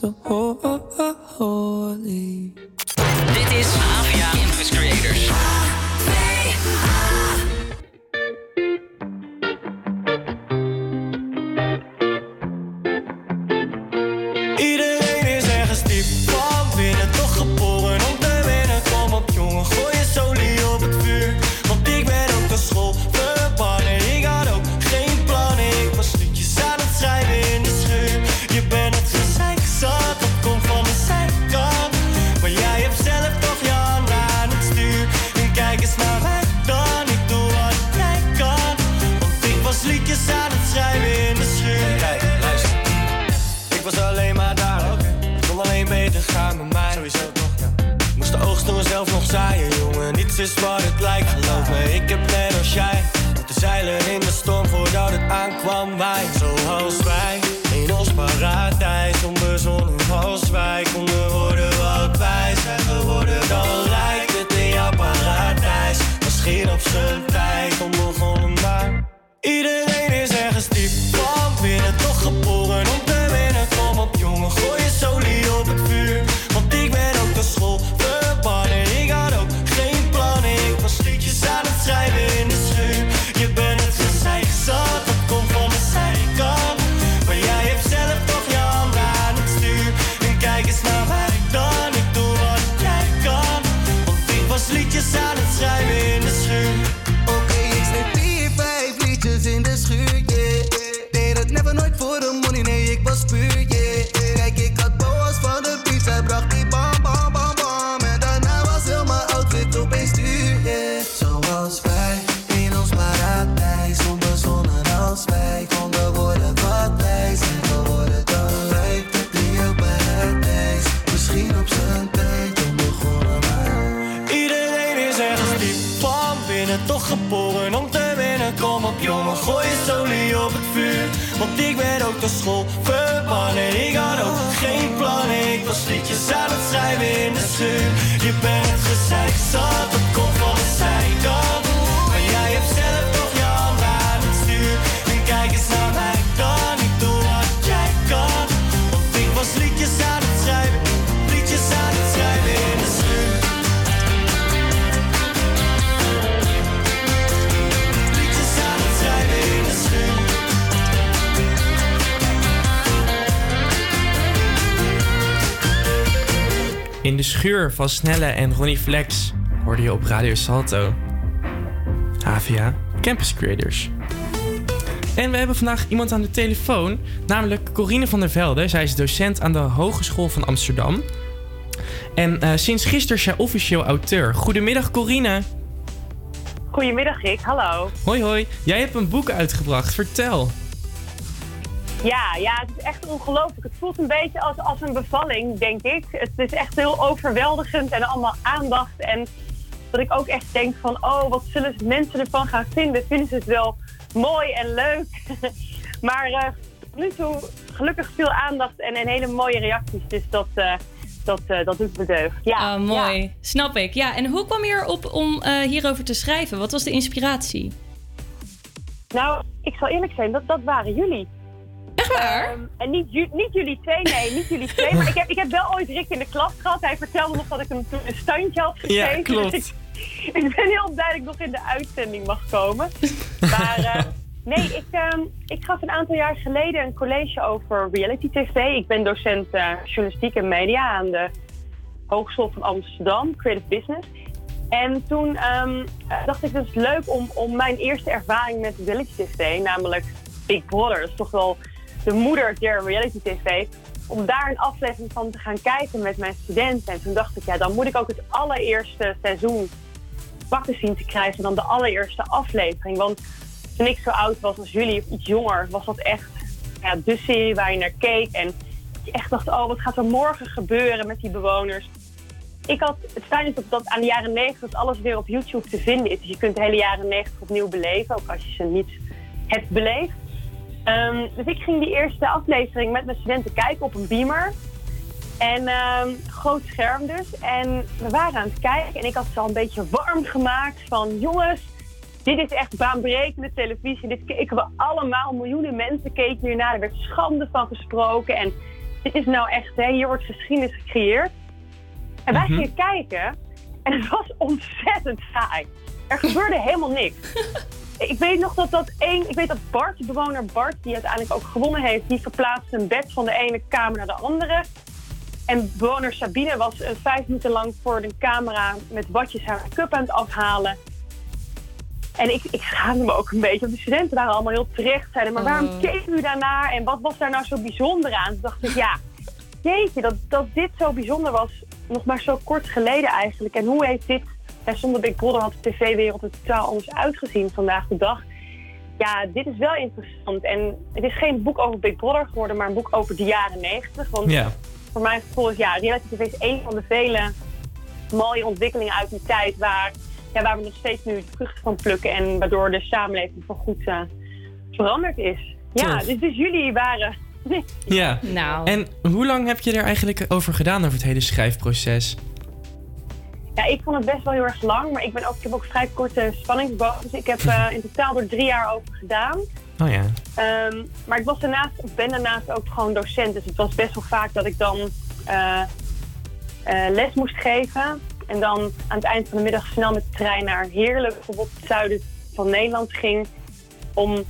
So ho- holy. Dit is zaaien, jongen. Niets is wat het lijkt, geloof me. Ik heb net als jij moeten zeilen in de storm voordat het aankwam. Wij, ook de school verbannen. Ik had ook geen plannen, ik was liedjes aan het schrijven in de schuur. Je bent gezeik zat, dat schuur van Snelle en Ronnie Flex hoorde je op Radio Salto. HVA Campus Creators. En we hebben vandaag iemand aan de telefoon, namelijk Corine van der Velde. Zij is docent aan de Hogeschool van Amsterdam. En eh, sinds gisteren is zij officieel auteur. Goedemiddag Corine. Goedemiddag Rick, hallo. Hoi hoi. Jij hebt een boek uitgebracht. Vertel. Ja, ja, het is echt ongelooflijk. Het voelt een beetje als, als een bevalling, denk ik. Het is echt heel overweldigend en allemaal aandacht. En dat ik ook echt denk van, oh, wat zullen mensen ervan gaan vinden? Vinden ze het wel mooi en leuk? maar eh, tot nu toe gelukkig veel aandacht en, en hele mooie reacties. Dus dat, eh, dat, eh, dat doet me deugd. Ja, Ah, mooi. Snap ik. Ja, en hoe kwam je erop om hierover te schrijven? Wat was de inspiratie? Nou, ik zal eerlijk zijn, dat, dat waren jullie. Waar? Ehm, en niet, ju- niet jullie twee, nee, niet jullie twee. Maar ik heb, ik heb wel ooit Rick in de klas gehad. Hij vertelde nog dat ik hem toen een standje had gegeven. Ja, klopt. Dus ik, ik ben heel blij dat ik nog in de uitzending mag komen. Maar eh, nee, ik, ehm, ik gaf een aantal jaar geleden een college over reality tv. Ik ben docent eh, journalistiek en media aan de Hogeschool van Amsterdam, Creative Business. En toen ehm, eh, dacht ik, het is leuk om, om mijn eerste ervaring met reality tv, namelijk Big Brother, dat is toch wel de moeder der reality tv, om daar een aflevering van te gaan kijken met mijn studenten. En toen dacht ik, ja, dan moet ik ook het allereerste seizoen pakken zien te krijgen dan de allereerste aflevering. Want toen ik zo oud was als jullie, of iets jonger, was dat echt ja, de serie waar je naar keek. En je echt dacht, oh, wat gaat er morgen gebeuren met die bewoners? Ik had, het fijn is dat, aan de jaren 90 dat alles weer op YouTube te vinden is. Dus je kunt de hele jaren 90 opnieuw beleven, ook als je ze niet hebt beleefd. Ehm, dus ik ging die eerste aflevering met mijn studenten kijken op een beamer. En ehm, groot scherm dus. En we waren aan het kijken en ik had ze al een beetje warm gemaakt van jongens, dit is echt baanbrekende televisie. Dit keken we allemaal. Miljoenen mensen keken hiernaar. Er werd schande van gesproken. En dit is nou echt, hè, hier wordt geschiedenis gecreëerd. En wij Mhm. gingen kijken en het was ontzettend saai. Er gebeurde helemaal niks. Ik weet nog dat dat één, ik weet dat Bart, de bewoner Bart, die uiteindelijk ook gewonnen heeft, die verplaatste een bed van de ene kamer naar de andere. En bewoner Sabine was eh, vijf minuten lang voor de camera met watjes haar cup aan het afhalen. En ik, ik schaamde me ook een beetje, want de studenten waren allemaal heel terecht. Zeiden, maar waarom Oh. keek u daarnaar en wat was daar nou zo bijzonder aan? Toen dacht ik, ja, jeetje, dat, dat dit zo bijzonder was, nog maar zo kort geleden eigenlijk. En hoe heeft dit, ja, zonder Big Brother had de tv-wereld er totaal anders uitgezien vandaag de dag. Ja, dit is wel interessant. En het is geen boek over Big Brother geworden, maar een boek over de jaren negentig. Want Ja. voor mijn gevoel is ja, reality tv is een van de vele mooie ontwikkelingen uit die tijd waar, ja, waar we nog steeds nu de vruchten van plukken en waardoor de samenleving voor goed eh, veranderd is. Ja, dus, dus jullie waren. Ja. Nou. En hoe lang heb je er eigenlijk over gedaan over het hele schrijfproces? Ja, ik vond het best wel heel erg lang, maar ik, ben ook, ik heb ook vrij korte spanningsboog. Dus ik heb eh, in totaal er drie jaar over gedaan. Oh ja. Ehm, maar ik was daarnaast, ben daarnaast ook gewoon docent. Dus het was best wel vaak dat ik dan eh, eh, les moest geven. En dan aan het eind van de middag snel met de trein naar Heerlijk, bijvoorbeeld het zuiden van Nederland ging. Om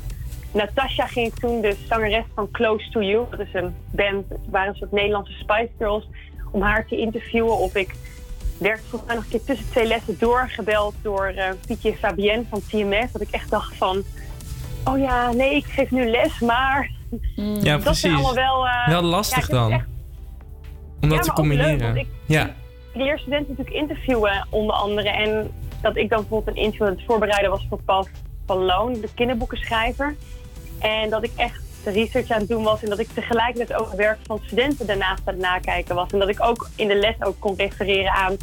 Natasha ging ik toen, de zangeres van Close to You. Dat is een band, het waren een soort Nederlandse Spice Girls. Om haar te interviewen. Of ik werd volgens mij nog een keer tussen twee lessen doorgebeld door eh Pietje Fabienne van TMF. Dat ik echt dacht van, oh ja, nee, ik geef nu les, maar... Ja, dat zijn precies. allemaal wel... eh, Wel ja, lastig vind dan. het echt- Om dat Ja, te leuk, combineren. want ik- ja. leer studenten natuurlijk interviewen, onder andere. En dat ik dan bijvoorbeeld een interview aan het voorbereiden was voor Paul van Loon, de kinderboekenschrijver. En dat ik echt de research aan het doen was en dat ik tegelijkertijd ook het werk van studenten daarnaast aan het nakijken was. En dat ik ook in de les ook kon refereren aan.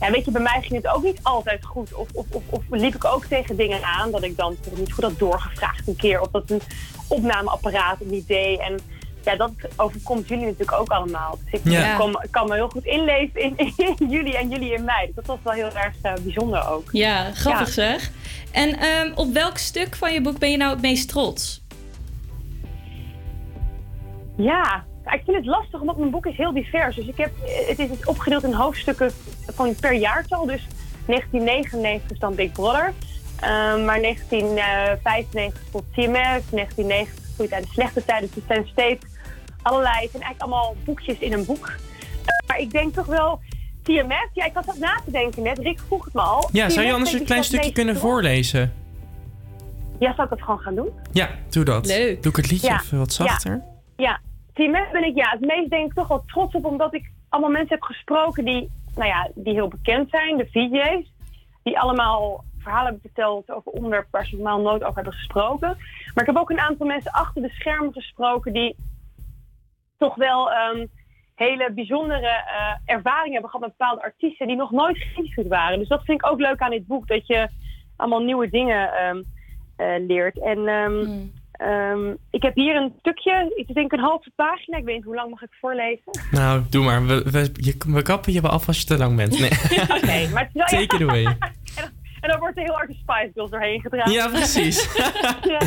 Ja, weet je, bij mij ging het ook niet altijd goed. Of, of, of, of liep ik ook tegen dingen aan dat ik dan niet goed had doorgevraagd een keer. Of dat een opnameapparaat het niet deed. En ja, dat overkomt jullie natuurlijk ook allemaal. Dus ik Ja. kan, kan me heel goed inleven in, in jullie en jullie in mij. Dus dat was wel heel erg eh, bijzonder ook. Ja, grappig Ja. zeg. En ehm, op welk stuk van je boek ben je nou het meest trots? Ja, ik vind het lastig, omdat mijn boek is heel divers. Dus ik heb, het is dus opgedeeld in hoofdstukken van per jaartal. Dus 1999 is dan Big Brother. Ehm, maar 1995 tot TMF, 1990 Goede tijden, slechte tijden, dus het zijn steeds allerlei, het zijn eigenlijk allemaal boekjes in een boek. Maar ik denk toch wel TMF, ja, ik had dat na te denken net. Rick vroeg het me al. Ja, zou je anders een klein stukje kunnen voorlezen? Ja, zal ik dat gewoon gaan doen? Ja, doe dat. Leuk. Doe ik het liedje Ja. even wat zachter? Ja, ja. TMF ben ik ja, het meest denk ik toch wel trots op, omdat ik allemaal mensen heb gesproken die, nou ja, die heel bekend zijn, de VJ's. Die allemaal verhalen hebben verteld over onderwerpen waar ze normaal nooit over hebben gesproken. Maar ik heb ook een aantal mensen achter de schermen gesproken die toch wel ehm, hele bijzondere eh, ervaringen hebben gehad met bepaalde artiesten die nog nooit geïnterviewd waren. Dus dat vind ik ook leuk aan dit boek, dat je allemaal nieuwe dingen ehm, eh, leert. En ehm, ehm, ik heb hier een stukje, ik denk een halve pagina, ik weet niet hoe lang mag ik voorlezen. Nou, doe maar. We, we, je, we kappen je wel af als je te lang bent. Nee. Oké, maar het is wel... Take it away. En dan wordt er heel hard de Spice Girls doorheen gedragen. Ja, precies. ja.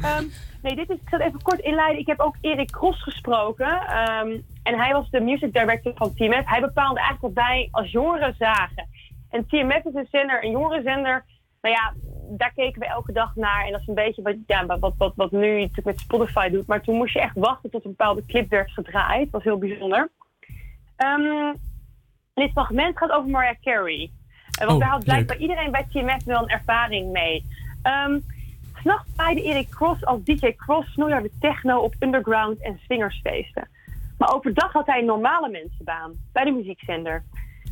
Ehm, nee, dit is, ik zal het even kort inleiden. Ik heb ook Erik Cross gesproken. ehm, en hij was de music director van TMF. Hij bepaalde eigenlijk wat wij als jongeren zagen. En TMF is een zender, een jongerenzender. Nou ja, daar keken we elke dag naar. En dat is een beetje wat, ja, wat, wat, wat nu natuurlijk met Spotify doet. Maar toen moest je echt wachten tot een bepaalde clip werd gedraaid. Dat was heel bijzonder. Ehm, dit fragment gaat over Mariah Carey. want Oh, daar had blijkbaar leuk. iedereen bij TMF wel een ervaring mee. Ehm S'nachts draaide Erik Cross als DJ Cross snoeiharde techno op underground en swingersfeesten. Maar overdag had hij een normale mensenbaan bij de muziekzender.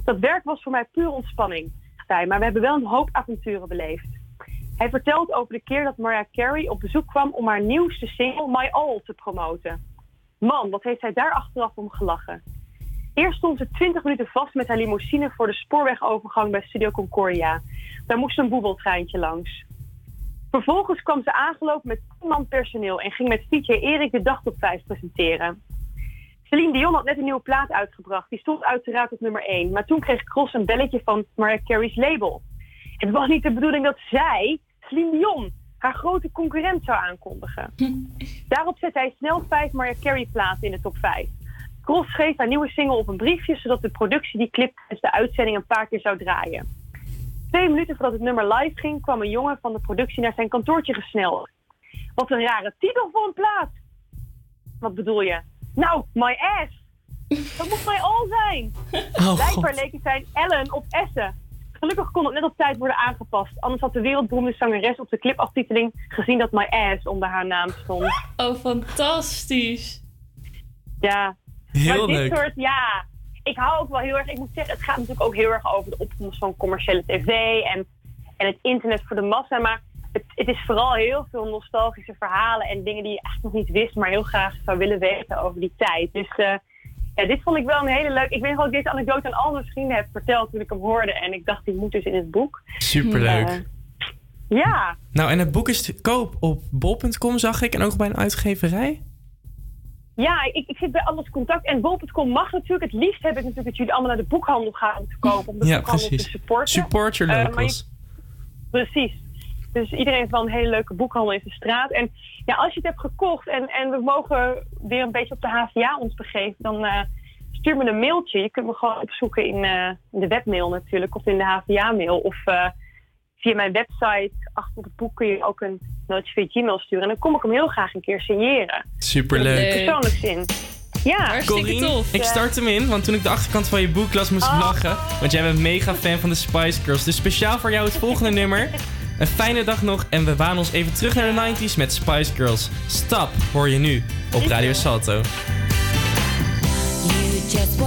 Dat werk was voor mij puur ontspanning, maar we hebben wel een hoop avonturen beleefd. Hij vertelt over de keer dat Mariah Carey op bezoek kwam om haar nieuwste single My All te promoten. Man, wat heeft hij daar achteraf om gelachen. Eerst stond ze 20 minuten vast met haar limousine voor de spoorwegovergang bij Studio Concordia. Daar moest een boebeltreintje langs. Vervolgens kwam ze aangelopen met 10 man personeel en ging met DJ Erik de dag top 5 presenteren. Celine Dion had net een nieuwe plaat uitgebracht. Die stond uiteraard op nummer 1. Maar toen kreeg Cross een belletje van Mariah Carey's label. Het was niet de bedoeling dat zij, Celine Dion, haar grote concurrent zou aankondigen. Daarop zette hij snel vijf Mariah Carey platen in de top 5. Cross schreef haar nieuwe single op een briefje, zodat de productie die clip tijdens de uitzending een paar keer zou draaien. Twee minuten voordat het nummer live ging, kwam een jongen van de productie naar zijn kantoortje gesneld. Wat een rare titel voor een plaat. Wat bedoel je? Nou, my ass. Dat moet my all zijn. Oh, Blijkbaar leek het zijn Ellen op Essen. Gelukkig kon het net op tijd worden aangepast. Anders had de wereldberoemde zangeres op de clipaftiteling gezien dat my ass onder haar naam stond. Oh, fantastisch. Ja. Heel maar dit leuk. soort, ja. Ik hou ook wel heel erg, ik moet zeggen, het gaat natuurlijk ook heel erg over de opkomst van commerciële tv en, en het internet voor de massa. Maar het, het is vooral heel veel nostalgische verhalen en dingen die je echt nog niet wist, maar heel graag zou willen weten over die tijd. Dus eh, ja, dit vond ik wel een hele leuke. Ik weet nog dat ik deze anekdote aan al mijn vrienden heb verteld toen ik hem hoorde. En ik dacht, die moet dus in het boek. Superleuk. Ja, Nou, en het boek is te koop op bol.com, zag ik. En ook bij een uitgeverij. Ja, ik, ik zit bij alles contact. En bol.com mag natuurlijk. Het liefst heb ik natuurlijk dat jullie allemaal naar de boekhandel gaan om te kopen. Om de Ja, boekhandel precies. te supporten. Support your Eh, locals. je- precies. Dus iedereen heeft wel een hele leuke boekhandel in zijn straat. En ja, als je het hebt gekocht en, en we mogen weer een beetje op de HVA ons begeven, dan eh, stuur me een mailtje. Je kunt me gewoon opzoeken in, eh, in de webmail natuurlijk, of in de HVA-mail. Of eh, via mijn website, achter het boek, kun je ook een mailtje via Gmail sturen. En dan kom ik hem heel graag een keer signeren. Superleuk. Persoonlijk zin. Ja, Corine, ik start hem in, want toen ik de achterkant van je boek las, moest ik Oh. lachen. Want jij bent mega fan van de Spice Girls. Dus speciaal voor jou het volgende nummer. Een fijne dag nog en we waan ons even terug naar de 90s met Spice Girls. Stap hoor je nu op Radio Salto. You just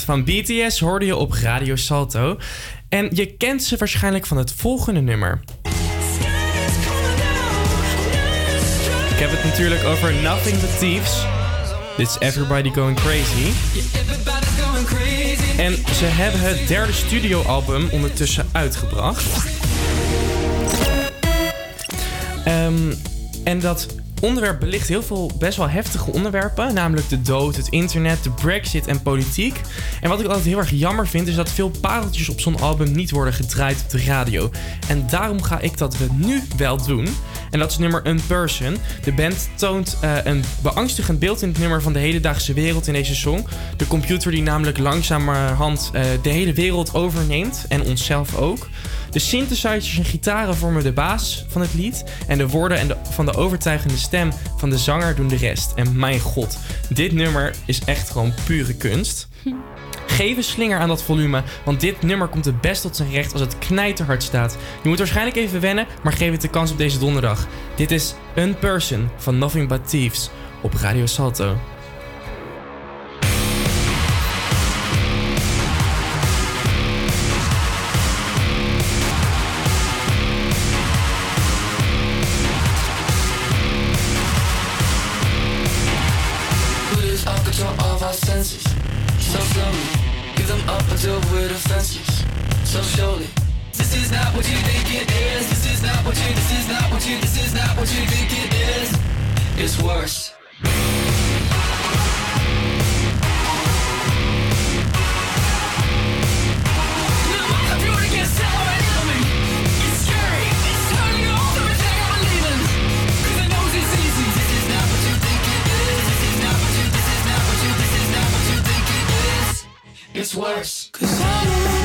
Van BTS hoorde je op Radio Salto. En je kent ze waarschijnlijk van het volgende nummer. Ik heb het natuurlijk over Nothing But Thieves. Dit is Everybody Going Crazy. En ze hebben het derde studioalbum ondertussen uitgebracht. Ehm, en dat onderwerp belicht heel veel best wel heftige onderwerpen. Namelijk de dood, het internet, de brexit en politiek. En wat ik altijd heel erg jammer vind... is dat veel pareltjes op zo'n album niet worden gedraaid op de radio. En daarom ga ik dat we nu wel doen. En dat is nummer Unperson. De band toont eh, een beangstigend beeld in het nummer van de hedendaagse wereld in deze song. De computer die namelijk langzamerhand eh, de hele wereld overneemt. En onszelf ook. De synthesizers en gitaren vormen de basis van het lied. En de woorden en de, van de overtuigende stem van de zanger doen de rest. En mijn god, dit nummer is echt gewoon pure kunst. Geef een slinger aan dat volume, want dit nummer komt het best tot zijn recht als het knijterhard staat. Je moet waarschijnlijk even wennen, maar geef het de kans op deze donderdag. Dit is Unperson van Nothing But Thieves op Radio Salto. You think it is. This is not what you. This is not what you. This is not what you think it is. It's worse. It's worse. Cause I know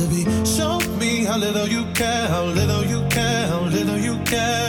to be. Show me how little you care, how little you care, how little you care.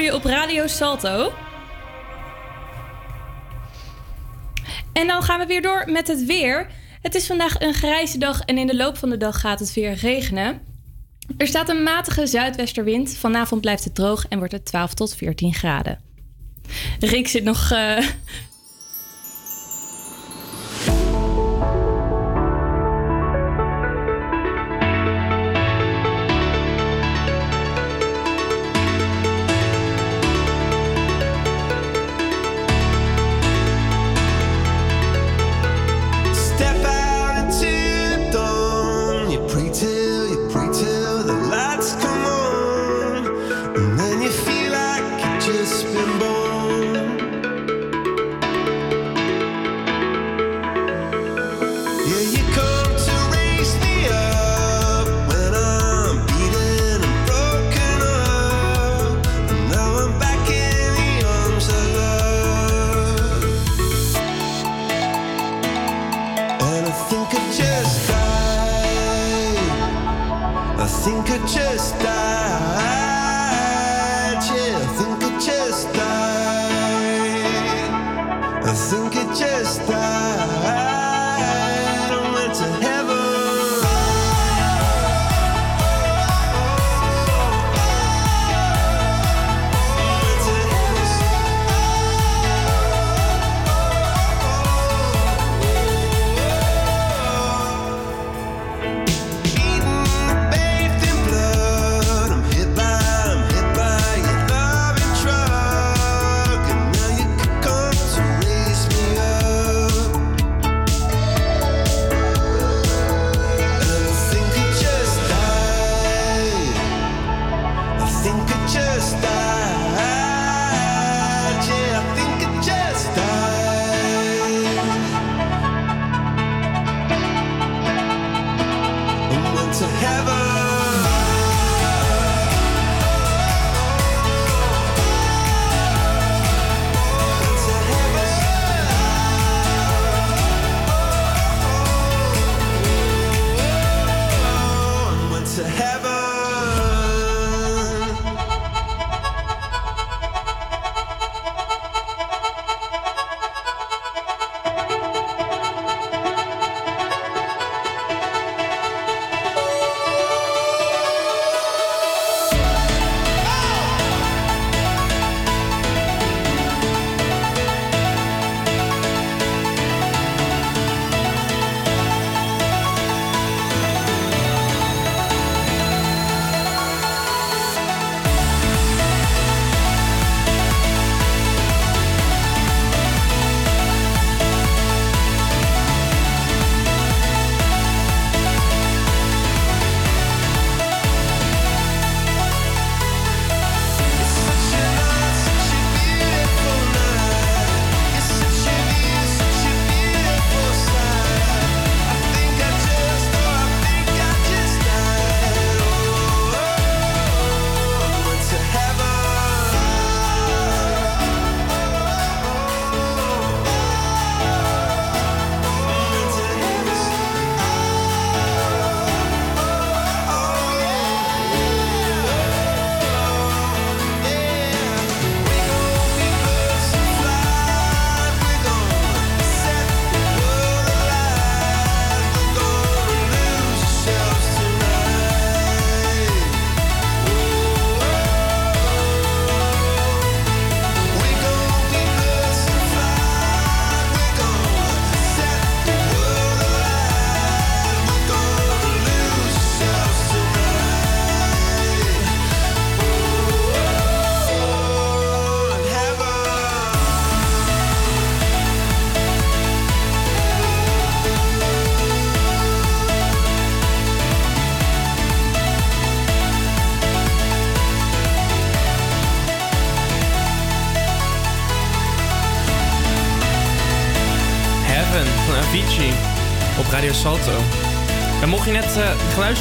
je op Radio Salto. En dan gaan we weer door met het weer. Het is vandaag een grijze dag en in de loop van de dag gaat het weer regenen. Er staat een matige zuidwesterwind. Vanavond blijft het droog en wordt het 12 tot 14 graden. Rick zit nog eh,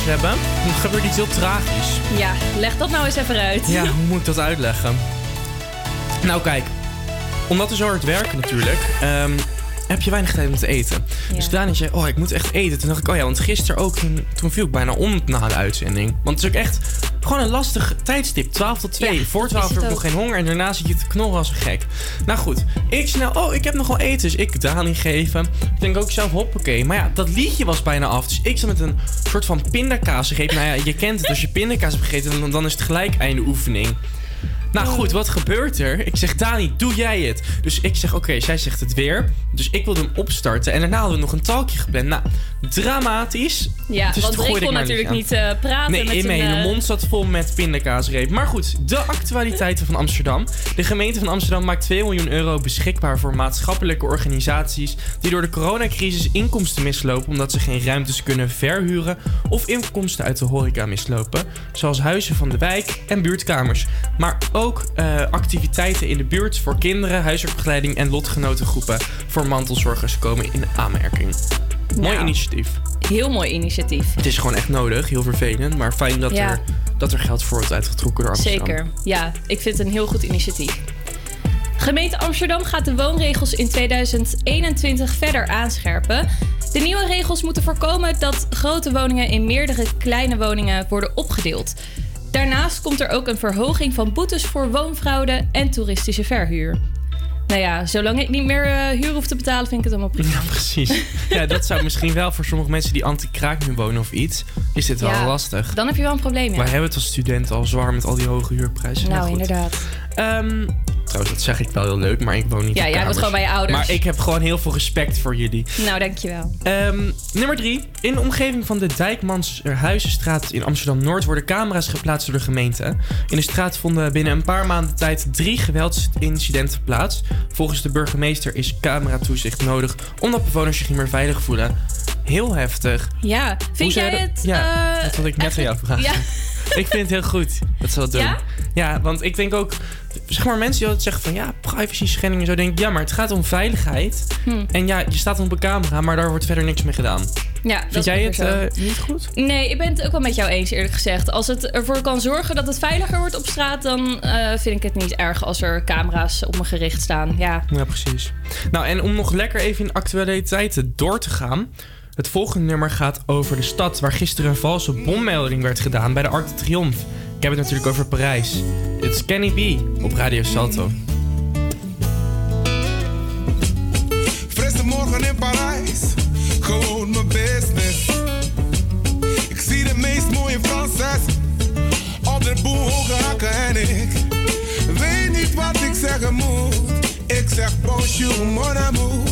geluisterd hebben, dan gebeurt iets heel tragisch. Ja, leg dat nou eens even uit. Ja, hoe moet ik dat uitleggen? Nou kijk, omdat we zo hard werken natuurlijk, ehm, heb je weinig tijd om te eten. Dus Dani zei, oh ik moet echt eten. Toen dacht ik, oh ja, want gisteren ook, toen, toen viel ik bijna om na de uitzending. Want het is ook echt gewoon een lastig tijdstip. 12 tot 2. Ja, Voor 12 is heb ik nog geen honger en daarna zit je te knorren als een gek. Nou goed, ik snel, oh ik heb nog wel eten. Dus ik Dani geven. Ik denk ook zelf, hoppakee. Maar ja, dat liedje was bijna af. Dus ik zat met een soort van pindakaas gegeten. Nou ja, je kent het. Als je pindakaas hebt gegeten, dan, dan is het gelijk einde oefening. Nou goed, wat gebeurt er? Ik zeg, Dani, doe jij het? Dus ik zeg, oké, zij zegt het weer. Dus ik wilde hem opstarten. En daarna hadden we nog een talkje gepland. Nou, dramatisch. Ja, Dus want ik kon natuurlijk niet eh, praten Nee, met in mijn hele eh, mond zat vol met pindakaasreep. Maar goed, de actualiteiten van Amsterdam. De gemeente van Amsterdam maakt 2 miljoen euro beschikbaar voor maatschappelijke organisaties die door de coronacrisis inkomsten mislopen omdat ze geen ruimtes kunnen verhuren of inkomsten uit de horeca mislopen, zoals huizen van de wijk en buurtkamers. Maar ook eh, activiteiten in de buurt voor kinderen, huisartsbegeleiding en lotgenotengroepen voor mantelzorgers komen in aanmerking. Mooi Nou. initiatief. Heel mooi initiatief. Het is gewoon echt nodig, heel vervelend, maar fijn dat, Ja. er, dat er geld voor wordt uitgetrokken door Amsterdam. Zeker. Ja, ik vind het een heel goed initiatief. Gemeente Amsterdam gaat de woonregels in 2021 verder aanscherpen. De nieuwe regels moeten voorkomen dat grote woningen in meerdere kleine woningen worden opgedeeld. Daarnaast komt er ook een verhoging van boetes voor woonfraude en toeristische verhuur. Nou ja, zolang ik niet meer eh, huur hoef te betalen, vind ik het allemaal prima. Precies. Ja, dat zou misschien wel voor sommige mensen die anti-kraak nu wonen of iets, is dit wel Ja, lastig. Dan heb je wel een probleem, ja. Wij hebben het als studenten al zwaar met al die hoge huurprijzen. Nou, goed. inderdaad. Ehm, trouwens, dat zeg ik wel heel leuk, maar ik woon niet Ja, op jij woont gewoon bij je ouders. Maar ik heb gewoon heel veel respect voor jullie. Nou, dankjewel. Ehm, nummer drie. In de omgeving van de Dijkmanshuizenstraat in Amsterdam-Noord worden camera's geplaatst door de gemeente. In de straat vonden binnen een paar maanden tijd drie geweldsincidenten plaats. Volgens de burgemeester is cameratoezicht nodig omdat bewoners zich niet meer veilig voelen. Heel heftig. Ja, vind jij je dat- het... Ja, eh, dat wilde ik net aan jou vragen. Ja. Ik vind het heel goed dat ze dat doen. Ja? Ja, want ik denk ook... Zeg maar, mensen die altijd zeggen van... Ja, privacy schending en zo. Denk ik, ja, maar het gaat om veiligheid. Hm. En ja, je staat op een camera, maar daar wordt verder niks mee gedaan. Ja, Vind dat jij het eh, niet goed? Nee, ik ben het ook wel met jou eens, eerlijk gezegd. Als het ervoor kan zorgen dat het veiliger wordt op straat, dan eh, vind ik het niet erg als er camera's op me gericht staan. Ja. Ja, precies. Nou, en om nog lekker even in actualiteiten door te gaan. Het volgende nummer gaat over de stad waar gisteren een valse bommelding werd gedaan bij de Arc de Triomphe. Ik heb het natuurlijk over Parijs. Is Kenny B op Radio Salto. Frisse morgen in Parijs, gewoon mijn business. Ik zie de meest mooie Franses op de boel hoge en ik weet niet wat ik zeggen moet. Ik zeg bonjour mon amour,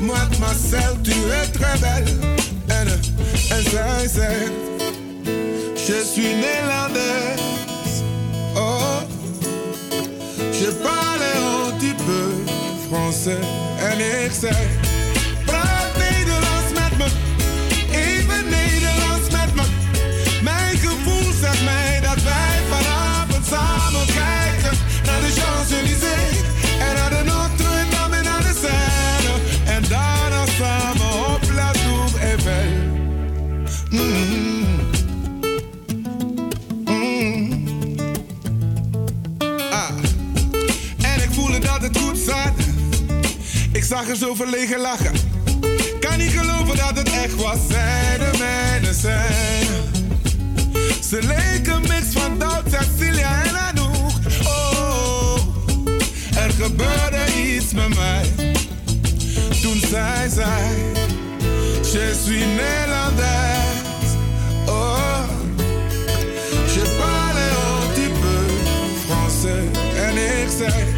mademoiselle tu es très belle. En, eh, en zij zegt, je suis néerlandaise. Oh, je parle un petit peu français. En ik zag er zo verlegen lachen. Kan niet geloven dat het echt was. Zij de mijne zijn. Ze leken mix van Doubt, Cecilia en Anouk. Oh, er gebeurde iets met mij. Toen zij zei: Je suis Nederlands. Oh, je parle un petit peu français. En ik zei: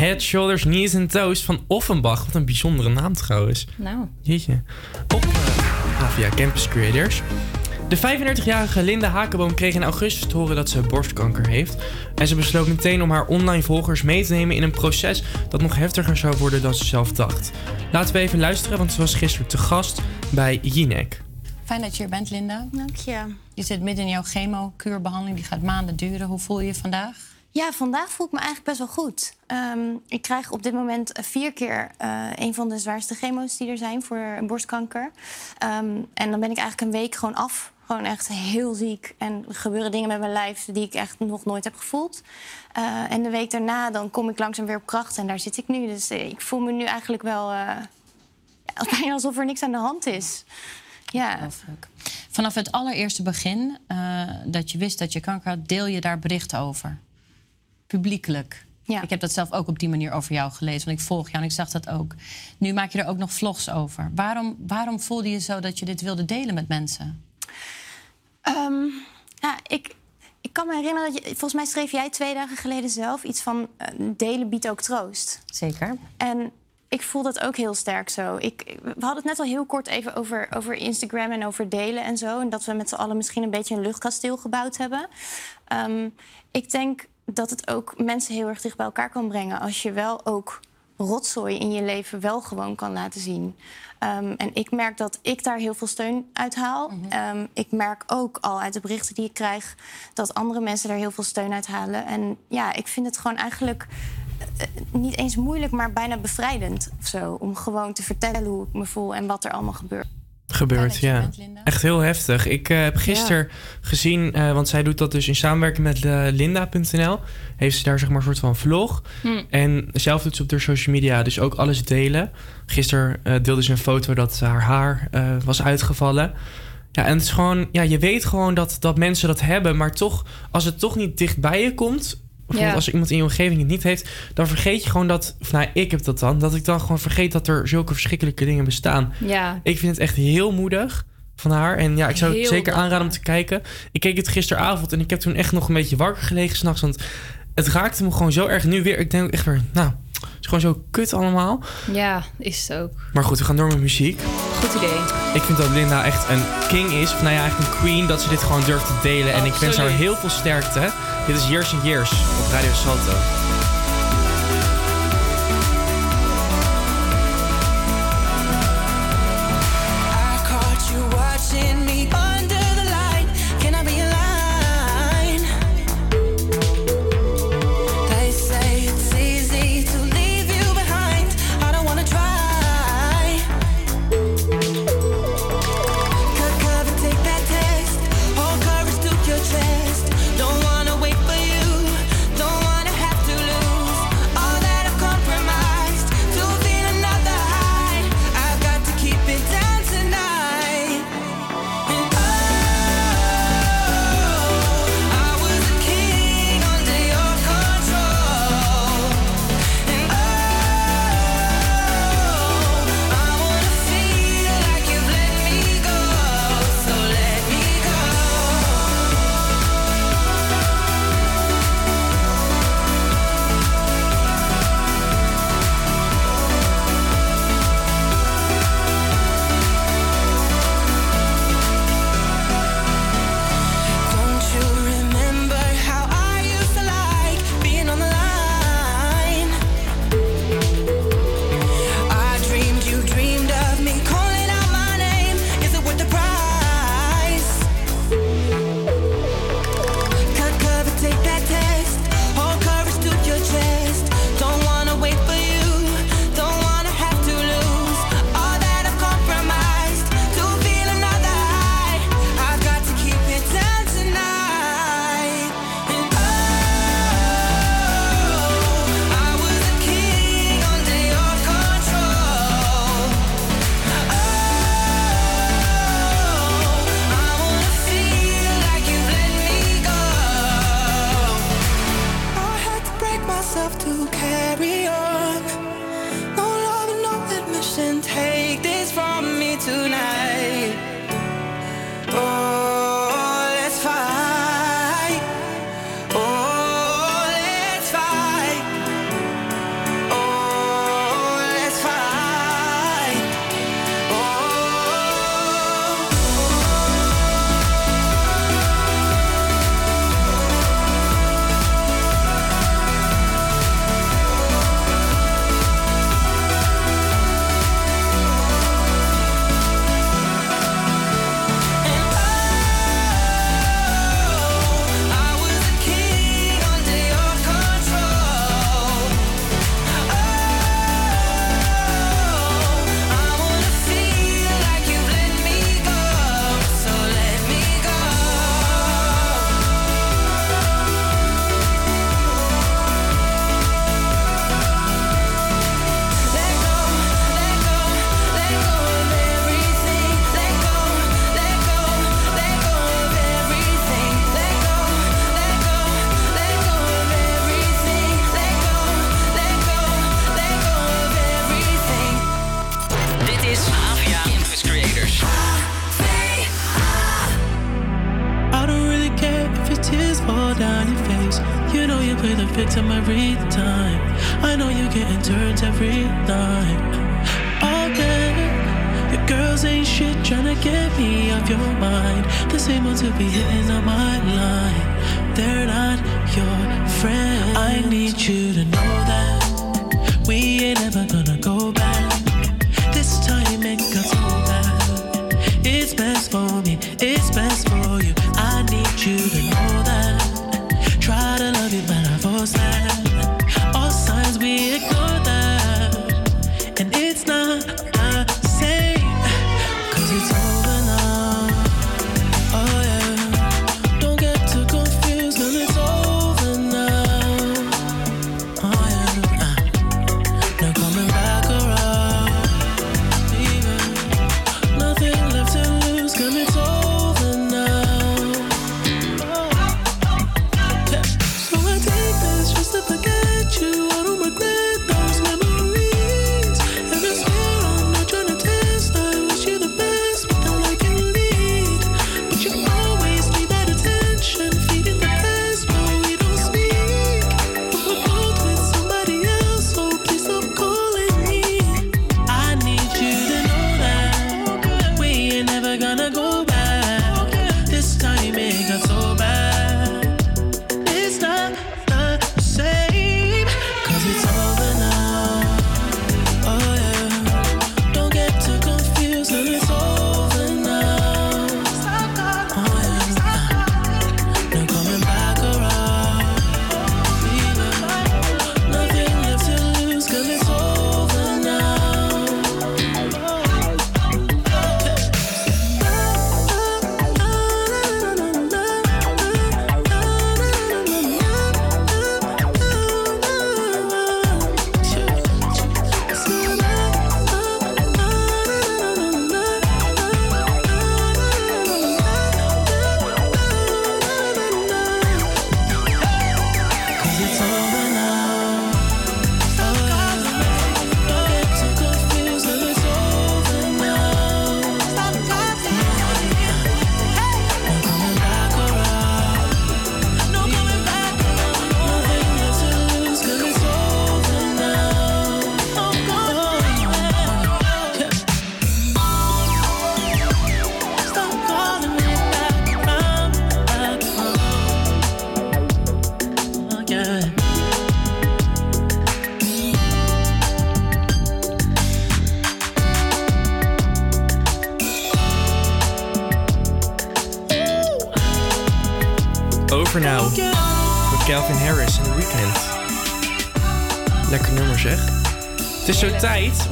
Head, Shoulders, Knees and Toes van Offenbach. Wat een bijzondere naam trouwens. Nou. Jeetje. Op uh, Avia Campus Creators. De 35-jarige Linda Hakenboom kreeg in augustus te horen dat ze borstkanker heeft. En ze besloot meteen om haar online volgers mee te nemen in een proces dat nog heftiger zou worden dan ze zelf dacht. Laten we even luisteren, want ze was gisteren te gast bij Jinek. Fijn dat je hier bent, Linda. Dank je. Je zit midden in jouw chemo-kuurbehandeling. Die gaat maanden duren. Hoe voel je je vandaag? Ja, vandaag voel ik me eigenlijk best wel goed. Ehm, ik krijg op dit moment eh, vier keer eh, een van de zwaarste chemo's die er zijn voor borstkanker. Ehm, en dan ben ik eigenlijk een week gewoon af. Gewoon echt heel ziek. En er gebeuren dingen met mijn lijf die ik echt nog nooit heb gevoeld. Eh, en de week daarna dan kom ik langzaam weer op kracht. En daar zit ik nu. Dus ik voel me nu eigenlijk wel alsof er niks aan de hand is. Ja. Vanaf het allereerste begin dat je wist dat je kanker had, deel je daar berichten over. Publiekelijk. Ik heb dat zelf ook op die manier over jou gelezen, want ik volg jou en ik zag dat ook. Nu maak je er ook nog vlogs over. Waarom, waarom voelde je zo dat je dit wilde delen met mensen? Ja, ik, ik kan me herinneren dat je... Volgens mij schreef jij twee dagen geleden zelf iets van... eh, delen biedt ook troost. Zeker. En ik voel dat ook heel sterk zo. Ik, we hadden het net al heel kort even over, over Instagram en over delen en zo. En dat we met z'n allen misschien een beetje een luchtkasteel gebouwd hebben. Ehm, ik denk dat het ook mensen heel erg dicht bij elkaar kan brengen... als je wel ook rotzooi in je leven wel gewoon kan laten zien. Ehm, en ik merk dat ik daar heel veel steun uit haal. Ehm, ik merk ook al uit de berichten die ik krijg... dat andere mensen daar heel veel steun uit halen. En ja, ik vind het gewoon eigenlijk eh, niet eens moeilijk... maar bijna bevrijdend of zo. Om gewoon te vertellen hoe ik me voel en wat er allemaal gebeurt. Gebeurd, ja. Echt heel heftig. Ik eh, heb gisteren gezien, eh, want zij doet dat dus in samenwerking met eh, Linda.nl. Heeft ze daar zeg maar een soort van vlog. Hm. En zelf doet ze op haar social media dus ook alles delen. Gisteren eh, deelde ze een foto dat haar haar eh, was uitgevallen. Ja, en het is gewoon, ja, je weet gewoon dat, dat mensen dat hebben, maar toch, als het toch niet dicht bij je komt ja. als iemand in je omgeving het niet heeft, dan vergeet je gewoon dat. Of nou, ik heb dat dan. Dat ik dan gewoon vergeet dat er zulke verschrikkelijke dingen bestaan. Ja. Ik vind het echt heel moedig van haar. En ja, ik zou het zeker aanraden om te kijken. Ik keek het gisteravond en ik heb toen echt nog een beetje wakker gelegen s'nachts. Want het raakte me gewoon zo erg. Nu weer, ik denk echt weer, nou, het is gewoon zo kut allemaal. Ja, is het ook. Maar goed, we gaan door met muziek. Goed idee. Ik vind dat Linda echt een king is. Of nou ja, eigenlijk een queen. Dat ze dit gewoon durft te delen. En ik wens haar heel veel sterkte. Dit is Years and Years op Radio Salto.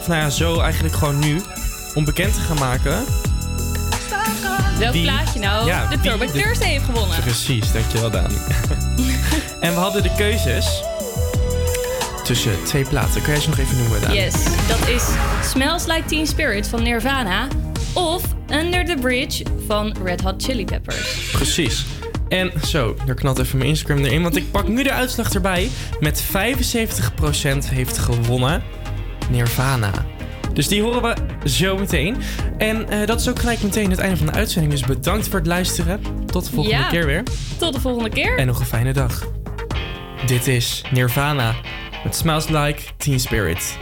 Nou ja, zo eigenlijk gewoon nu, om bekend te gaan maken. Welk plaatje nou Ja, de Throwback de- Thursday heeft gewonnen? Precies, dankjewel Dani. en we hadden de keuzes tussen twee platen. Kan jij ze nog even noemen, Dani? Yes, dat is Smells Like Teen Spirit van Nirvana of Under the Bridge van Red Hot Chili Peppers. Precies. En zo, daar knalt even mijn Instagram erin, want ik pak nu de uitslag erbij. Met 75% heeft gewonnen Nirvana. Dus die horen we zo meteen. En eh, dat is ook gelijk meteen het einde van de uitzending. Dus bedankt voor het luisteren. Tot de volgende Ja. keer weer. Tot de volgende keer. En nog een fijne dag. Dit is Nirvana met Smells Like Teen Spirit.